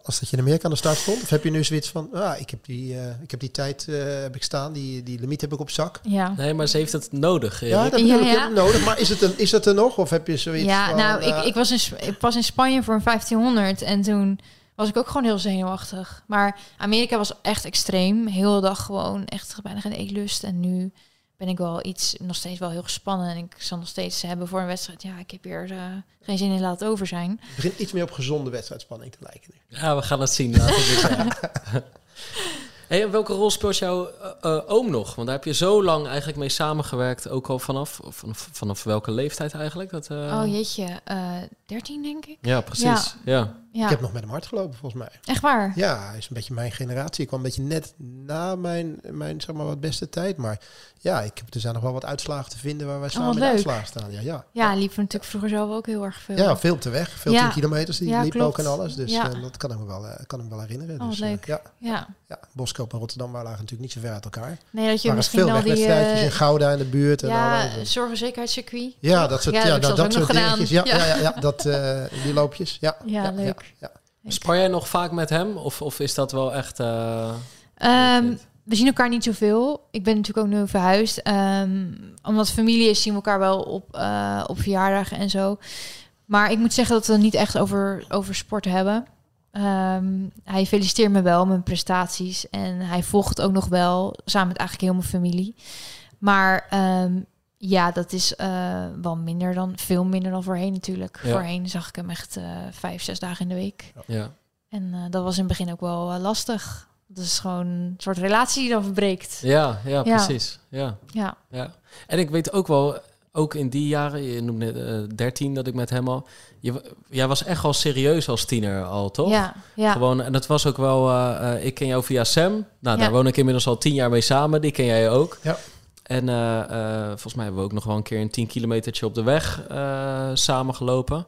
als dat je er meer aan de start stond? Of heb je nu zoiets van, ah, ik heb die, uh, ik heb die tijd uh, heb ik staan, die, die limiet heb ik op zak? Ja. Nee, maar ze heeft het nodig. Ja, dat ja, ja. nodig. Maar is het, een, is het er nog? Of heb je zoiets Ja, van, nou, uh, ik, ik, was in, ik was in Spanje voor een 1500 en toen was ik ook gewoon heel zenuwachtig. Maar Amerika was echt extreem. Heel de dag gewoon echt bijna geen eetlust. En nu ben ik wel iets, nog steeds wel heel gespannen. En ik zal nog steeds hebben voor een wedstrijd. Ja, ik heb hier uh, geen zin in laten over zijn. Het begint iets meer op gezonde wedstrijdspanning te lijken. Ja, we gaan het zien. Laten we hey, en welke rol speelt jouw uh, oom nog? Want daar heb je zo lang eigenlijk mee samengewerkt. Ook al vanaf, vanaf, vanaf welke leeftijd eigenlijk? Dat, uh... Oh jeetje, 13 denk ik. Ja, precies. Ja. ja. Ja. Ik heb nog met hem hard gelopen, volgens mij. Echt waar? Ja, hij is een beetje mijn generatie. Ik kwam een beetje net na mijn, mijn zeg maar, wat beste tijd. Maar ja, ik heb, er zijn nog wel wat uitslagen te vinden waar wij samen wat in uitslagen staan. Ja, ja. Ja, liep natuurlijk vroeger zelf ook heel erg veel. ja, veel op de weg. Veel Ja. 10 kilometers die Ja, liep klopt. ook en alles. Dus Ja. eh, dat kan ik me wel, eh, kan ik me wel herinneren. Oh, dus, eh, leuk. ja, Ja. ja, Boskoop en Rotterdam waren lagen natuurlijk niet zo ver uit elkaar. Nee, dat je Maar misschien veel al die... in Gouda in de buurt. En ja. En- zorg- en zekerheidscircuit. Ja, dat soort, Ja, ja, dat soort dingetjes. Ja, ja. Ja, dat, die loopjes. Ja, Ja, leuk. Ja, Spar jij nog vaak met hem? Of, of is dat wel echt... eh, Ehm, we zien elkaar niet zoveel. Ik ben natuurlijk ook nu verhuisd. Ehm, omdat familie is, zien we elkaar wel op, eh, op verjaardagen en zo. Maar ik moet zeggen dat we het niet echt over, over sport hebben. Ehm, hij feliciteert me wel met mijn prestaties. En hij volgt ook nog wel, samen met eigenlijk heel mijn familie. Maar ja, dat is eh, wel minder dan, veel minder dan voorheen natuurlijk. Ja. Voorheen zag ik hem echt eh, vijf, zes dagen in de week. ja. En eh, dat was in het begin ook wel eh, lastig. Dat is gewoon een soort relatie die dan verbreekt. Ja, ja, Ja. precies. Ja, Ja, ja. En ik weet ook wel, ook in die jaren, je noemde net eh, 13 dat ik met hem al... Je, jij was echt al serieus als tiener al, toch? ja, ja. Gewoon, en dat was ook wel, eh, eh, ik ken jou via Sam. Nou, daar woon ik inmiddels al tien jaar mee samen. Die ken jij ook. Ja. En eh, eh, volgens mij hebben we ook nog wel een keer een 10 kilometertje op de weg eh samen gelopen.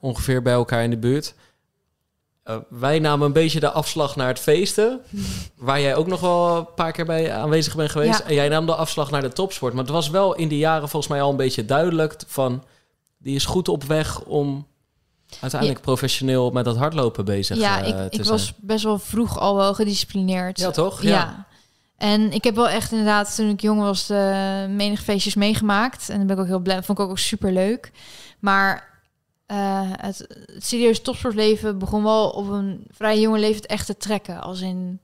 Ongeveer bij elkaar in de buurt. Wij namen een beetje de afslag naar het feesten. waar jij ook nog wel een paar keer bij aanwezig bent geweest. Ja. En jij nam de afslag naar de topsport. Maar het was wel in die jaren volgens mij al een beetje duidelijk van... die is goed op weg om uiteindelijk professioneel met dat hardlopen bezig ja eh, ik, te ik zijn. was best wel vroeg al wel gedisciplineerd. Ja, toch? Ja. Ja. En ik heb wel echt inderdaad, toen ik jong was, de menig feestjes meegemaakt. En dan ben ik ook heel blij. Vond ik ook super leuk. Maar eh, het, het serieus topsportleven begon wel op een vrij jonge leeftijd echt te trekken. Als in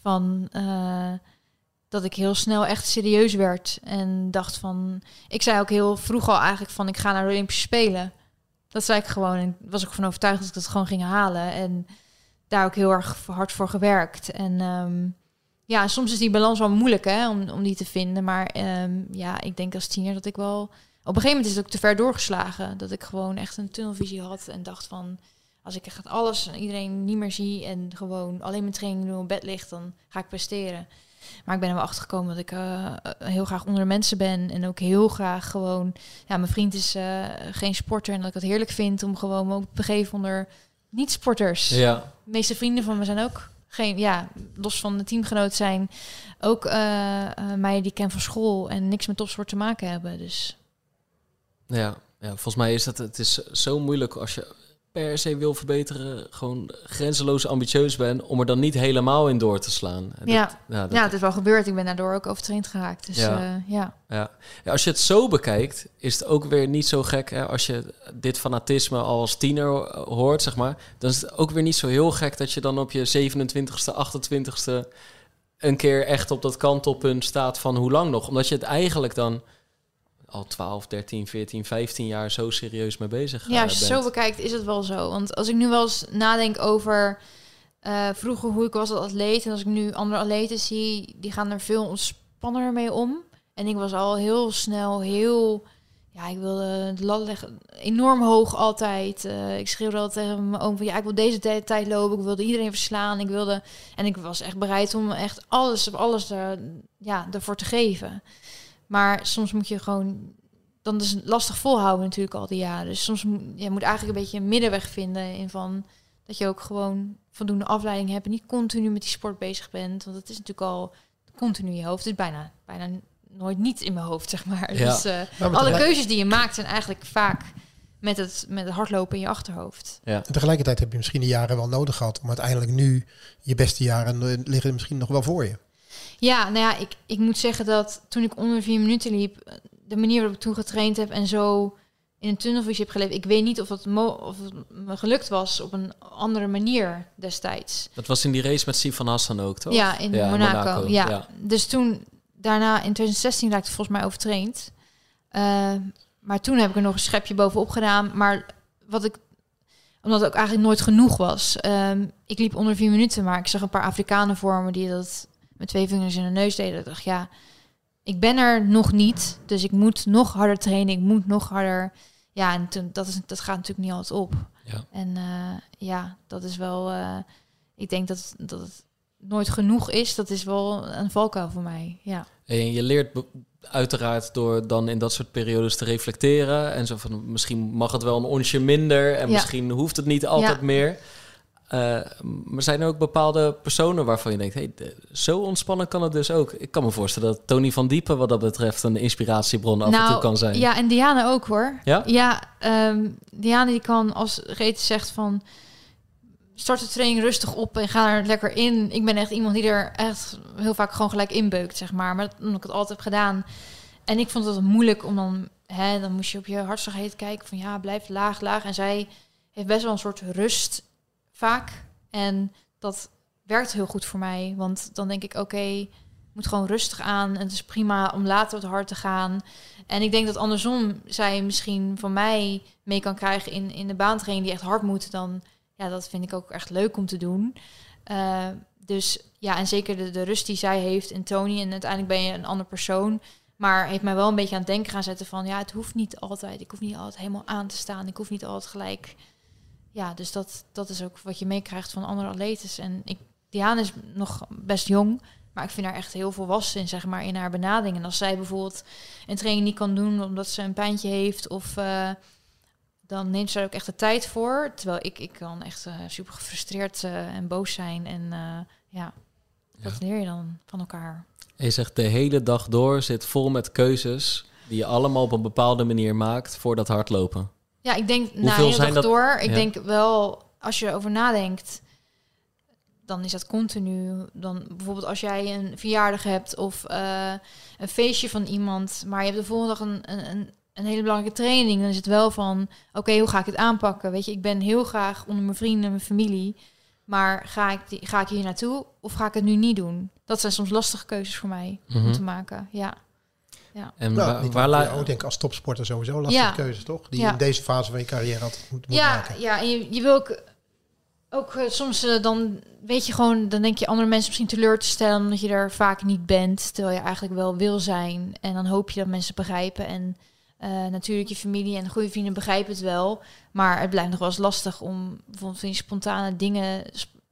van eh, dat ik heel snel echt serieus werd. En dacht van. Ik zei ook heel vroeg al eigenlijk van ik ga naar de Olympische Spelen. Dat zei ik gewoon. En was ik van overtuigd dat ik dat gewoon ging halen. En daar ook heel erg hard voor gewerkt. En ehm, ja, soms is die balans wel moeilijk hè, om, om die te vinden. Maar ehm, ja, ik denk als tiener dat ik wel... Op een gegeven moment is het ook te ver doorgeslagen. Dat ik gewoon echt een tunnelvisie had en dacht van... Als ik echt alles en iedereen niet meer zie en gewoon alleen mijn training doe op bed ligt, dan ga ik presteren. Maar ik ben er wel achter gekomen dat ik eh, heel graag onder de mensen ben. En ook heel graag gewoon... Ja, mijn vriend is eh, geen sporter en dat ik het heerlijk vind om gewoon me ook te begeven onder niet-sporters Ja, de meeste vrienden van me zijn ook geen, ja, los van de teamgenoot zijn, ook eh eh, meiden die ken van school en niks met topsport te maken hebben. Dus ja, ja, volgens mij is dat het is zo moeilijk als je per se wil verbeteren, gewoon grenzeloos ambitieus bent, om er dan niet helemaal in door te slaan. Ja. ja, dat- ja, het is wel gebeurd. Ik ben daardoor ook overtraind geraakt. Dus Ja. ja, ja. Ja. Ja, als je het zo bekijkt, is het ook weer niet zo gek. Hè? Als je dit fanatisme al als tiener hoort, zeg maar, dan is het ook weer niet zo heel gek dat je dan op je 27ste, 28ste een keer echt op dat kantelpunt staat van hoe lang nog. Omdat je het eigenlijk dan al 12, 13, 14, 15 jaar zo serieus mee bezig ja, eh, als je het bent. zo bekijkt is het wel zo. Want als ik nu wel eens nadenk over eh, vroeger hoe ik was als atleet en als ik nu andere atleten zie, die gaan er veel ontspannender mee om. En ik was al heel snel heel ja, ik wilde de lat leggen enorm hoog altijd. Eh, ik schreeuwde altijd tegen mijn oom van ja, ik wil deze tijd, tijd lopen. Ik wilde iedereen verslaan. Ik wilde en ik was echt bereid om echt alles op alles er, ja, ervoor te geven. Maar soms moet je gewoon dan is het lastig volhouden natuurlijk al die jaren. Dus soms moet je moet eigenlijk een beetje een middenweg vinden in van dat je ook gewoon voldoende afleiding hebt en niet continu met die sport bezig bent, want het is natuurlijk al continu in je hoofd. Het is bijna bijna nooit niet in mijn hoofd, zeg maar. Ja. Dus eh, alle keuzes die je maakt zijn eigenlijk vaak met het, met het hardlopen in je achterhoofd. Ja. En tegelijkertijd heb je misschien die jaren wel nodig gehad om uiteindelijk nu je beste jaren eh, liggen misschien nog wel voor je. Ja, nou ja, ik, ik moet zeggen dat toen ik onder vier minuten liep, de manier waarop ik toen getraind heb en zo in een tunnelvisie heb geleefd, ik weet niet of, dat mo of het me gelukt was op een andere manier destijds. Dat was in die race met Sifan Hassan ook, toch? Ja, in Ja, Monaco. Monaco, ja. ja. Dus toen, daarna in 2016 raakte ik volgens mij overtraind. Eh, maar toen heb ik er nog een schepje bovenop gedaan. Maar wat ik, omdat het ook eigenlijk nooit genoeg was. Ehm, ik liep onder vier minuten, maar ik zag een paar Afrikanen voor me die dat met twee vingers in de neus deden. Ik dacht, ja, ik ben er nog niet. Dus ik moet nog harder trainen. Ik moet nog harder. Ja, en toen, dat, is, dat gaat natuurlijk niet altijd op. Ja. En ja, dat is wel. ik denk dat, dat het nooit genoeg is. Dat is wel een valkuil voor mij. Ja. En je leert uiteraard door dan in dat soort periodes te reflecteren. En zo van misschien mag het wel een onsje minder en misschien hoeft het niet altijd meer. Uh, maar zijn er ook bepaalde personen waarvan je denkt, hey, zo ontspannen kan het dus ook. Ik kan me voorstellen dat Tony van Diepen wat dat betreft een inspiratiebron af en toe nou, kan zijn. Ja, en Diana ook hoor. Ja, ja um, Diana die kan als Reet zegt van start de training rustig op en ga er lekker in. Ik ben echt iemand die er echt heel vaak gewoon gelijk inbeukt, zeg maar. Maar omdat ik het altijd heb gedaan. En ik vond het moeilijk om dan, hè, dan moest je op je hartslagheid kijken van ja, blijf laag, laag. En zij heeft best wel een soort rust vaak. En dat werkt heel goed voor mij, want dan denk ik oké, moet gewoon rustig aan. En het is prima om later wat hard te gaan. En ik denk dat andersom zij misschien van mij mee kan krijgen in, in de baantraining die echt hard moet dan ja, dat vind ik ook echt leuk om te doen. Uh, dus ja, en zeker de, de rust die zij heeft en Tony. En uiteindelijk ben je een ander persoon. Maar heeft mij wel een beetje aan het denken gaan zetten van... ja, het hoeft niet altijd. Ik hoef niet altijd helemaal aan te staan. Ik hoef niet altijd gelijk... Ja, dus dat, dat is ook wat je meekrijgt van andere atletes. En ik, Diana is nog best jong... Maar ik vind haar echt heel volwassen in, zeg maar, in haar benadering. En als zij bijvoorbeeld een training niet kan doen omdat ze een pijntje heeft... of uh, dan neemt ze er ook echt de tijd voor. Terwijl ik, ik kan echt uh, super gefrustreerd uh, en boos zijn. En uh, ja, dat leer je dan van elkaar. En je zegt de hele dag door zit vol met keuzes die je allemaal op een bepaalde manier maakt voor dat hardlopen. Ja, ik denk na nou, dag dat... door. Ik denk wel, als je erover nadenkt, dan is dat continu. Dan bijvoorbeeld als jij een verjaardag hebt of een feestje van iemand, maar je hebt de volgende dag een, een, een hele belangrijke training, dan is het wel van, oké, hoe ga ik het aanpakken? Weet je, ik ben heel graag onder mijn vrienden en mijn familie, maar ga ik, die, ga ik hier naartoe of ga ik het nu niet doen? Dat zijn soms lastige keuzes voor mij om mhm. te maken, ja. Ja. En nou, waar, waar ik denk als topsporter sowieso lastige ja. keuzes, toch? Die ja. in deze fase van je carrière altijd moet, moet ja, maken. Ja, en je, je wil ook, ook uh, soms uh, dan weet je gewoon, dan denk je andere mensen misschien teleur te stellen omdat je er vaak niet bent, terwijl je eigenlijk wel wil zijn. En dan hoop je dat mensen begrijpen en uh, natuurlijk, je familie en goede vrienden begrijpen het wel. Maar het blijft nog wel eens lastig om bijvoorbeeld van die spontane dingen.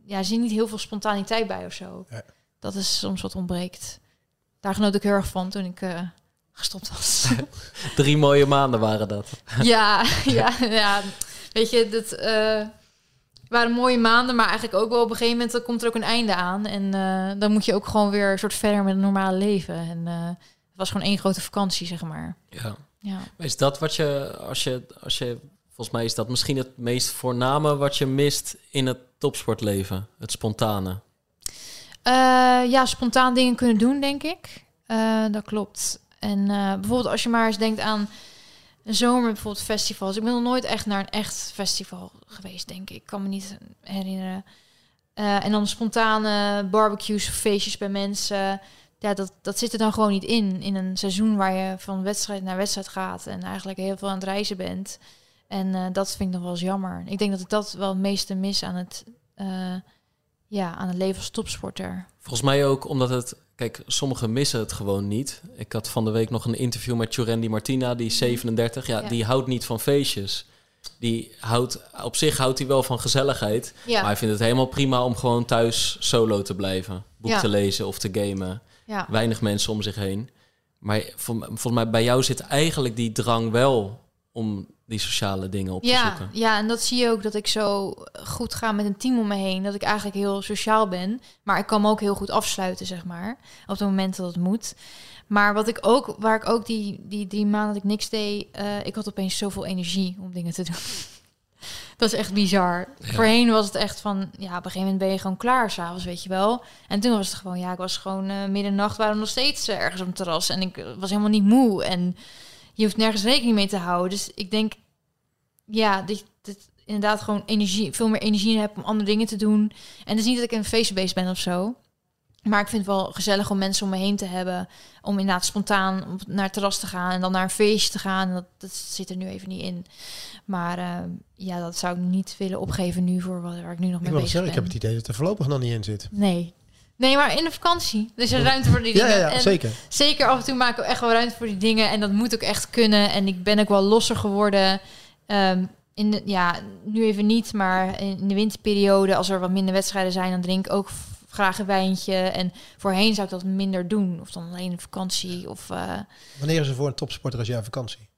Ja, er zit niet heel veel spontaniteit bij of zo. Ja. Dat is soms wat ontbreekt. Daar genoot ik heel erg van toen ik uh, gestopt was. Drie mooie maanden waren dat. ja, ja, ja. Weet je, dat uh, waren mooie maanden, maar eigenlijk ook wel op een gegeven moment komt er ook een einde aan. En dan moet je ook gewoon weer een soort verder met een normale leven. En het was gewoon één grote vakantie, zeg maar. Ja. Ja. Is dat wat je, als je, als je, volgens mij is dat misschien het meest voorname wat je mist in het topsportleven, het spontane? Ja, spontaan dingen kunnen doen, denk ik. Dat klopt. En uh, bijvoorbeeld als je maar eens denkt aan een zomer, bijvoorbeeld festivals. Ik ben nog nooit echt naar een echt festival geweest, denk ik. Ik kan me niet herinneren. en dan spontane barbecues feestjes bij mensen ja, dat, dat zit er dan gewoon niet in. In een seizoen waar je van wedstrijd naar wedstrijd gaat en eigenlijk heel veel aan het reizen bent. En uh, dat vind ik nog wel eens jammer. Ik denk dat ik dat wel het meeste mis aan het, ja, aan het leven als topsporter. Volgens mij ook omdat het... Kijk, sommigen missen het gewoon niet. Ik had van de week nog een interview met Jurendi Martina, die is 37. Ja, ja, die houdt niet van feestjes. Die houdt, op zich houdt hij wel van gezelligheid. Ja. Maar hij vindt het helemaal prima om gewoon thuis solo te blijven. Boek te lezen of te gamen. Ja. Weinig mensen om zich heen. Maar volgens mij bij jou zit eigenlijk die drang wel om die sociale dingen op ja, te zoeken. Ja, en dat zie je ook dat ik zo goed ga met een team om me heen. Dat ik eigenlijk heel sociaal ben. Maar ik kan me ook heel goed afsluiten, zeg maar. Op het moment dat het moet. Maar wat ik ook, waar ik ook die, die drie maanden dat ik niks deed, uh, ik had opeens zoveel energie om dingen te doen. dat is echt bizar. Voorheen was het echt van, ja, op een gegeven moment ben je gewoon klaar s'avonds, weet je wel. En toen was het gewoon, ja, ik was gewoon uh, middernacht, waren we nog steeds uh, ergens op het terras. En ik was helemaal niet moe. En je hoeft nergens rekening mee te houden. Dus ik denk, ja, dat, dat inderdaad gewoon energie, veel meer energie heb om andere dingen te doen. En het is niet dat ik een feestbeest ben of zo. Maar ik vind het wel gezellig om mensen om me heen te hebben. Om inderdaad spontaan naar het terras te gaan en dan naar een feestje te gaan. Dat, dat zit er nu even niet in. Maar uh, ja, dat zou ik niet willen opgeven nu voor wat, waar ik nu nog mee ik bezig zeggen, ben. Ik heb het idee dat er voorlopig nog niet in zit. Nee. Nee, maar in de vakantie. Dus er ruimte voor die dingen. Ja, ja, ja zeker. Zeker af en toe maken we echt wel ruimte voor die dingen. En dat moet ook echt kunnen. En ik ben ook wel losser geworden. Um, in de, ja, nu even niet, maar in de winterperiode, als er wat minder wedstrijden zijn, dan drink ik ook graag een wijntje. En voorheen zou ik dat minder doen. Of dan alleen een vakantie. Of, uh, wanneer is er voor een topsporter als jij vakantie?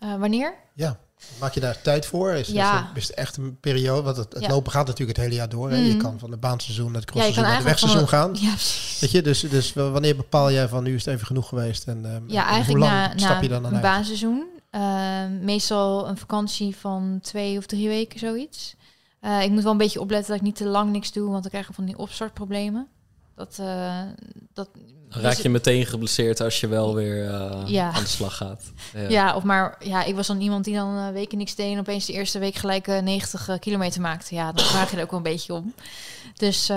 Uh, wanneer? Ja. Maak je daar tijd voor? Is, ja. is, het echt een periode? Want het, het lopen gaat natuurlijk het hele jaar door. Mm. Je kan van het baanseizoen naar het crossseizoen ja, naar het wegseizoen gaan. Ja, Weet je, dus, dus wanneer bepaal jij van nu is het even genoeg geweest? En, um, ja, eigenlijk hoe lang na, stap je dan een baanseizoen. Uh, meestal een vakantie van twee of drie weken, zoiets. Uh, ik moet wel een beetje opletten dat ik niet te lang niks doe, want dan krijg ik van die opstartproblemen. Dat, uh, dat dan raak je meteen geblesseerd als je wel weer uh, ja. aan de slag gaat. Ja. ja. of maar ja, ik was dan iemand die dan uh, weken niks deed en opeens de eerste week gelijk 90 kilometer maakte. Ja, dan vraag je er ook wel een beetje om. Dus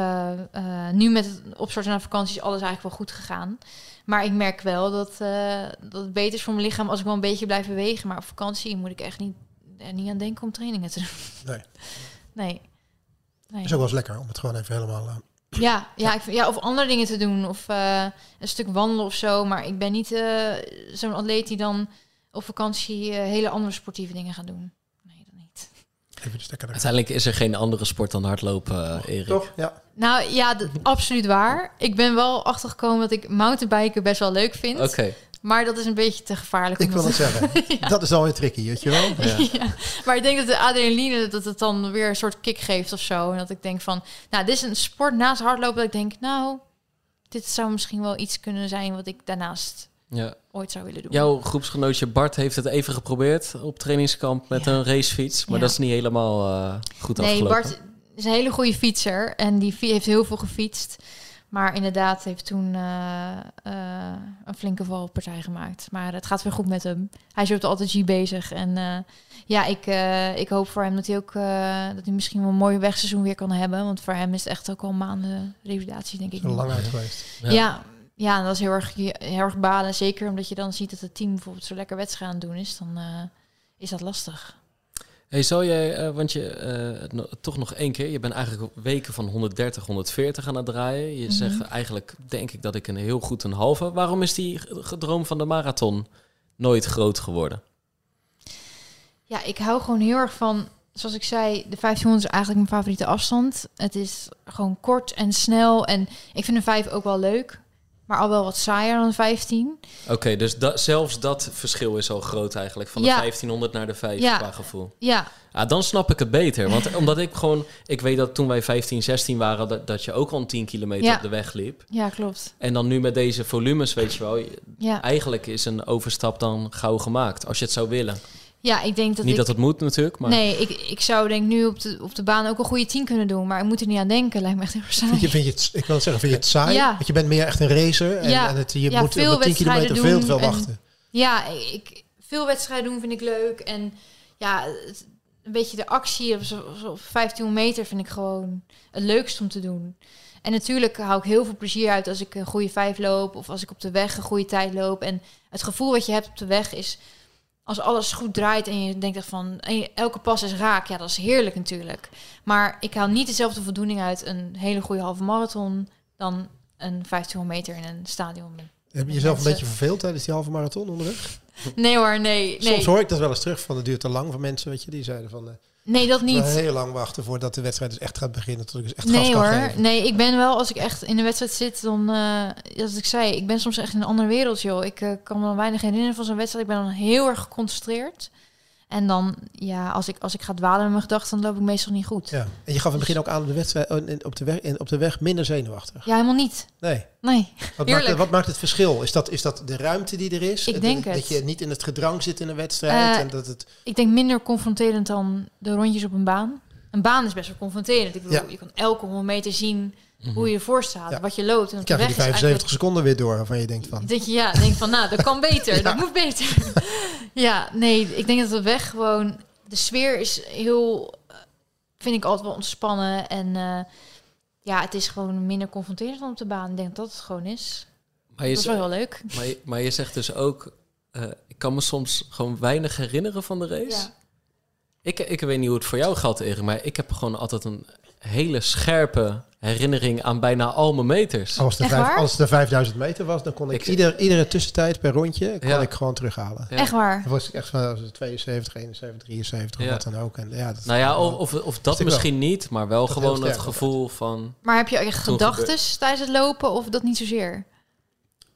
nu met het opstarten naar vakantie is alles eigenlijk wel goed gegaan. Maar ik merk wel dat, dat het beter is voor mijn lichaam als ik wel een beetje blijf bewegen. Maar op vakantie moet ik echt niet, er niet aan denken om trainingen te doen. Nee. Nee. nee. is ook wel eens lekker om het gewoon even helemaal... Ja, ja, ik, ja, of andere dingen te doen. Of uh, een stuk wandelen of zo. Maar ik ben niet uh, zo'n atleet die dan op vakantie hele andere sportieve dingen gaat doen. Nee, dat niet. Even de Uiteindelijk is er geen andere sport dan hardlopen, Erik. Toch? Ja. Nou ja, absoluut waar. Ik ben wel achtergekomen dat ik mountainbiken best wel leuk vind. Oké. Maar dat is een beetje te gevaarlijk. Ik wil het zeggen. Dat is alweer tricky, weet je wel? Ja. Maar ik denk dat de adrenaline dat het dan weer een soort kick geeft of zo. En dat ik denk van, nou, dit is een sport naast hardlopen. Dat ik denk, nou, dit zou misschien wel iets kunnen zijn wat ik daarnaast ja. ooit zou willen doen. Jouw groepsgenootje Bart heeft het even geprobeerd op trainingskamp met een racefiets. Maar dat is niet helemaal uh, goed nee, afgelopen. Nee, Bart is een hele goede fietser. En die heeft heel veel gefietst. Maar inderdaad heeft toen uh, uh, een flinke valpartij gemaakt. Maar het gaat weer goed met hem. Hij is ook altijd G bezig. En uh, ja, ik, ik hoop voor hem dat hij ook dat hij misschien wel een mooi wegseizoen weer kan hebben. Want voor hem is het echt ook al maanden revalidatie, denk ik. Zo lang uit geweest. Ja. ja. Ja, dat is heel erg, heel erg balen. Zeker omdat je dan ziet dat het team bijvoorbeeld zo lekker wedstrijd aan het doen is. Dan is dat lastig. Hey, zou jij, uh, want je uh, toch nog één keer, je bent eigenlijk weken van 130, 140 aan het draaien. Je mm zegt eigenlijk, denk ik dat ik een heel goed een halve. Waarom is die droom van de marathon nooit groot geworden? Ja, ik hou gewoon heel erg van, zoals ik zei, de 1500 is eigenlijk mijn favoriete afstand. Het is gewoon kort en snel en ik vind een 5 ook wel leuk maar al wel wat saaier dan 15. Oké, dus dat, zelfs dat verschil is al groot eigenlijk. Van de 1500 naar de 5 ja. qua gevoel. Ja. Ah, dan snap ik het beter. Want omdat ik gewoon... Ik weet dat toen wij 15, 16 waren... dat, dat je ook al 10 kilometer op de weg liep. Ja, klopt. En dan nu met deze volumes, weet je wel... Ja. Eigenlijk is een overstap dan gauw gemaakt. Als je het zou willen. Ja, ik denk dat Niet ik, dat het moet natuurlijk, maar... Nee, ik, ik zou denk nu op de, op de baan ook een goede team kunnen doen. Maar ik moet er niet aan denken. Lijkt me echt heel saai. Vind je, vind je het, ik wil zeggen, vind je het saai? Ja. Want je bent meer echt een racer. En, ja. en het, je moet veel op 10 kilometer veel te veel wachten. ja, ik, veel wedstrijden doen vind ik leuk. En ja, een beetje de actie op, zo, op 15 meter vind ik gewoon het leukst om te doen. En natuurlijk hou ik heel veel plezier uit als ik een goede vijf loop. Of als ik op de weg een goede tijd loop. En het gevoel wat je hebt op de weg is als alles goed draait en je denkt van elke pas is raak, ja, dat is heerlijk natuurlijk. Maar ik haal niet dezelfde voldoening uit een hele goede halve marathon dan een 1500 meter in een stadion. Heb je jezelf een beetje verveeld tijdens die halve marathon onderweg? Nee hoor, nee, nee. Soms hoor ik dat wel eens terug van het duurt te lang van mensen, weet je, die zeiden van. Nee, dat niet. Heel lang wachten voordat de wedstrijd dus echt gaat beginnen. Tot ik dus echt nee gas kan hoor. Geven. Nee, ik ben wel, als ik echt in de wedstrijd zit, dan, uh, als ik zei, ik ben soms echt in een andere wereld, joh. Ik uh, kan me dan weinig herinneren van zo'n wedstrijd. Ik ben dan heel erg geconcentreerd. En dan, ja, als ik, als ik ga dwalen met mijn gedachten, dan loop ik meestal niet goed. Ja. En je gaf in het begin ook aan op de, wedstrijd, oh, op de, weg, op de weg minder zenuwachtig. Ja, helemaal niet. Nee. Nee. Wat, maakt, wat maakt het verschil? Is dat, is dat de ruimte die er is? Ik denk dat, het. Dat je niet in het gedrang zit in een wedstrijd? Uh, en dat het... Ik denk minder confronterend dan de rondjes op een baan. Een baan is best wel confronterend. Ik bedoel, ja. je kan elke 100 meter zien hoe je ervoor staat, ja. wat je loopt. En krijg je die 75 seconden weer door waarvan je denkt van... Dat je ja, denk van nou, dat kan beter, ja. dat moet beter. ja, nee, ik denk dat de weg gewoon... De sfeer is heel, vind ik altijd wel ontspannen. En uh, ja, het is gewoon minder confronterend dan op de baan. Ik denk dat het gewoon is. Maar je dat is wel heel leuk. Maar je, maar je zegt dus ook... Uh, ik kan me soms gewoon weinig herinneren van de race. Ja. Ik, ik weet niet hoe het voor jou gaat, Erik, maar ik heb gewoon altijd een hele scherpe herinnering aan bijna al mijn meters. Als, de Echt vijf, waar? als het de 5000 meter was, dan kon ik, Ik- ieder, iedere tussentijd per rondje kon Ja. ik gewoon terughalen. Ja. Echt waar. Dan was ik echt van was het 72, 71, 73 of Ja. wat dan ook. En ja, dat Nou ja, of, of, of dat misschien niet, maar wel Dat gewoon het gevoel van... Maar heb je echt gedachten tijdens het lopen of dat niet zozeer?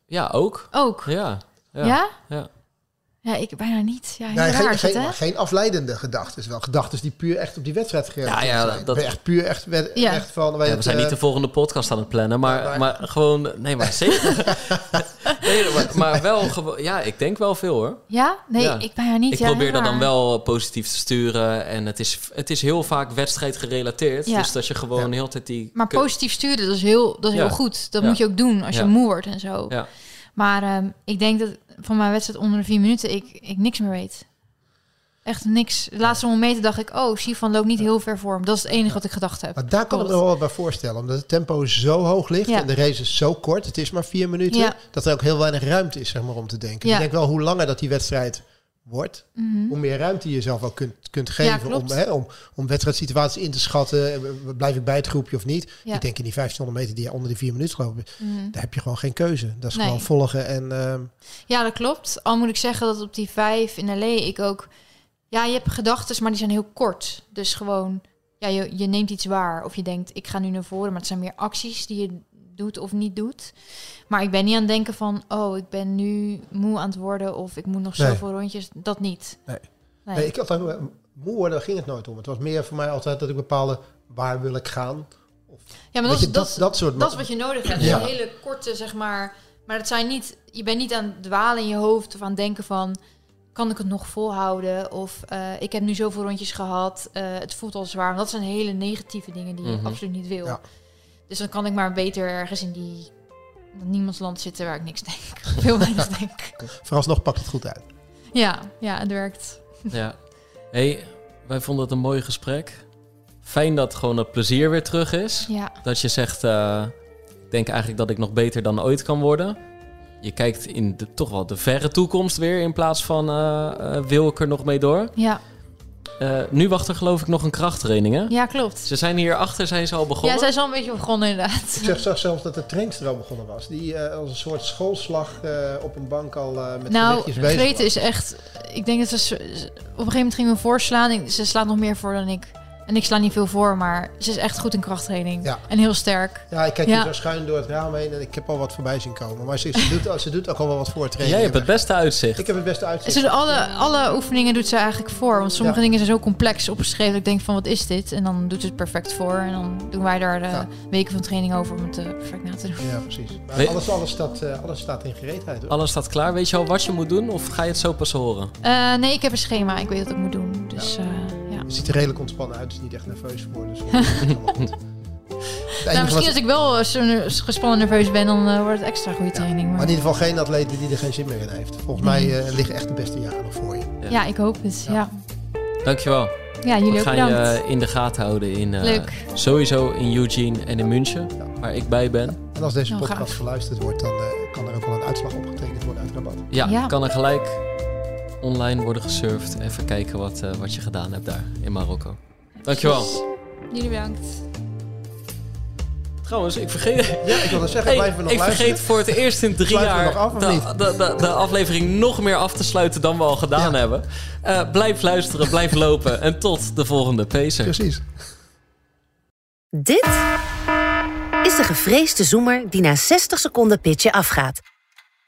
Ja, ook. Ook. Ja. Ja? Ja. Ja, ik bijna niet. Ja, heel Nee, raar geen, het, geen, geen afleidende gedachten. Wel gedachten die puur echt op die wedstrijd gerelateerd Ja, ja, zijn. dat- echt puur echt, we- Ja. echt van... weet Ja, we zijn eh, niet de volgende podcast aan het plannen, maar, Ja, maar- maar gewoon... Nee, maar zeker. nee, maar, maar wel gewoon... Ja, ik denk wel veel hoor. Ja? Nee, Ja. ik bijna niet. Ik Ja, probeer dat dan wel positief te sturen. En het is, het is heel vaak wedstrijd gerelateerd. Ja. Dus dat je gewoon Ja. heel de tijd die... Maar positief sturen, dat is heel, dat is Ja. heel goed. Dat Ja. moet je ook doen als je moe wordt en zo. Ja. Maar ehm, ik denk dat van mijn wedstrijd onder de vier minuten ik, ik niks meer weet. Echt niks. De laatste momenten dacht ik, oh, Sifan loopt niet heel ver voor hem. Dat is het enige wat ik gedacht heb. Maar daar kan ik me wel wat bij voorstellen. Omdat het tempo zo hoog ligt Ja. en de race is zo kort. Het is maar vier minuten. Ja. Dat er ook heel weinig ruimte is zeg maar, om te denken. Ja. Ik denk wel hoe langer dat die wedstrijd wordt... Mhm. hoe meer ruimte je jezelf ook kunt, kunt geven... om, hè, om, om wedstrijdsituaties in te schatten. Blijf ik bij het groepje of niet? Ja. Ik denk in die 1500 meter die je onder die vier minuten lopen... Mhm. daar heb je gewoon geen keuze. Dat is Nee. gewoon volgen en... ehm, Ja, dat klopt. Al moet ik zeggen dat op die vijf in LA ik ook... Ja, je hebt gedachten, maar die zijn heel kort. Dus gewoon, ja, je, je neemt iets waar. Of je denkt, ik ga nu naar voren. Maar het zijn meer acties die je doet of niet doet. Maar ik ben niet aan het denken van... Oh, ik ben nu moe aan het worden. Of ik moet nog Nee. zoveel rondjes. Dat niet. Nee. Nee. Nee, ik had eh, moe worden, daar ging het nooit om. Het was meer voor mij altijd dat ik bepaalde waar wil ik gaan. ja, maar dat, je, dat, dat soort... dat is wat je nodig hebt. Ja. Een hele korte, zeg maar... Maar dat zijn niet... Je bent niet aan het dwalen in je hoofd of aan het denken van... Kan ik het nog volhouden? Of eh, ik heb nu zoveel rondjes gehad. eh, het voelt al zwaar. Want dat zijn hele negatieve dingen die je Mhm. absoluut niet wil. Ja. Dus dan kan ik maar beter ergens in die... Niemands land zitten waar ik niks denk. Veel weinig denk. Vooralsnog pakt het goed uit. Ja, ja, het werkt. Ja. hey, wij vonden het een mooi gesprek. Fijn dat gewoon het plezier weer terug is. Ja, Dat je zegt, eh, ik denk eigenlijk dat ik nog beter dan ooit kan worden. Je kijkt in de, toch wel de verre toekomst weer in plaats van eh, eh, wil ik er nog mee door. ja, Eh, nu wacht er geloof ik nog een krachttraining hè? ja klopt. Ze zijn hier achter, zijn ze al begonnen. Ja, zij is al een beetje begonnen inderdaad. Ik zeg zag zelfs dat de trainster al begonnen was. Die eh, als een soort schoolslag eh, op een bank al eh, met Nou, gewichtjes bezig was. is echt... Ik denk dat ze... Op een gegeven moment ging me voorslaan. Ze slaat nog meer voor dan ik. En ik sla niet veel voor, maar ze is echt goed in krachttraining. Ja. En heel sterk. Ja, ik kijk Ja. hier zo schuin door het raam heen en ik heb al wat voorbij zien komen. Maar ze, ze, doet, ze doet ook al wel wat voor training. Jij hebt het beste uitzicht. Ik heb het beste uitzicht. ze doet alle, alle oefeningen doet ze eigenlijk voor. Want sommige Ja. dingen zijn zo complex opgeschreven. Dat ik denk van, wat is dit? En dan doet ze het perfect voor. En dan doen wij daar de Ja. weken van training over om het eh, perfect na te doen. Ja, precies. Maar Weet- alles, alles, staat, eh, alles staat in gereedheid. Hoor. Alles staat klaar. Weet je al wat je moet doen of ga je het zo pas horen? Eh, nee, ik heb een schema. Ik weet wat ik moet doen. Dus eh. Je ziet er redelijk ontspannen uit, dus niet echt nerveus voor. Dus het is. Het Nou, misschien wat- als ik wel eh, gespannen nerveus ben, dan eh, wordt het extra goede training. Maar Maar... in ieder geval geen atleet die er geen zin meer in heeft. Volgens Nee. mij eh, liggen echt de beste jaren nog voor je. Ja, ik hoop het. Ja. Ja, Dankjewel. ja jullie We ook gaan je bedankt. eh, in de gaten houden in eh, Leuk. sowieso in Eugene en in München, waar ik bij ben. En als deze Nou, podcast geluisterd wordt, dan eh, kan er ook wel een uitslag opgetekend worden uit rabat. Ja, Ja. kan er gelijk online worden gesurfd. Even kijken wat, eh, wat je gedaan hebt daar in Marokko. Dankjewel. Jullie bedankt. Trouwens, ik vergeet, Ja, ik wilde zeggen, Hey, blijven we nog ik luisteren? vergeet voor het eerst in drie jaar nog af, de, de, de, de aflevering nog meer af te sluiten dan we al gedaan Ja. hebben. Eh, blijf luisteren, blijf lopen en tot de volgende Pacer. Precies. Dit is de gevreesde zoemer die na 60 seconden pitchen afgaat.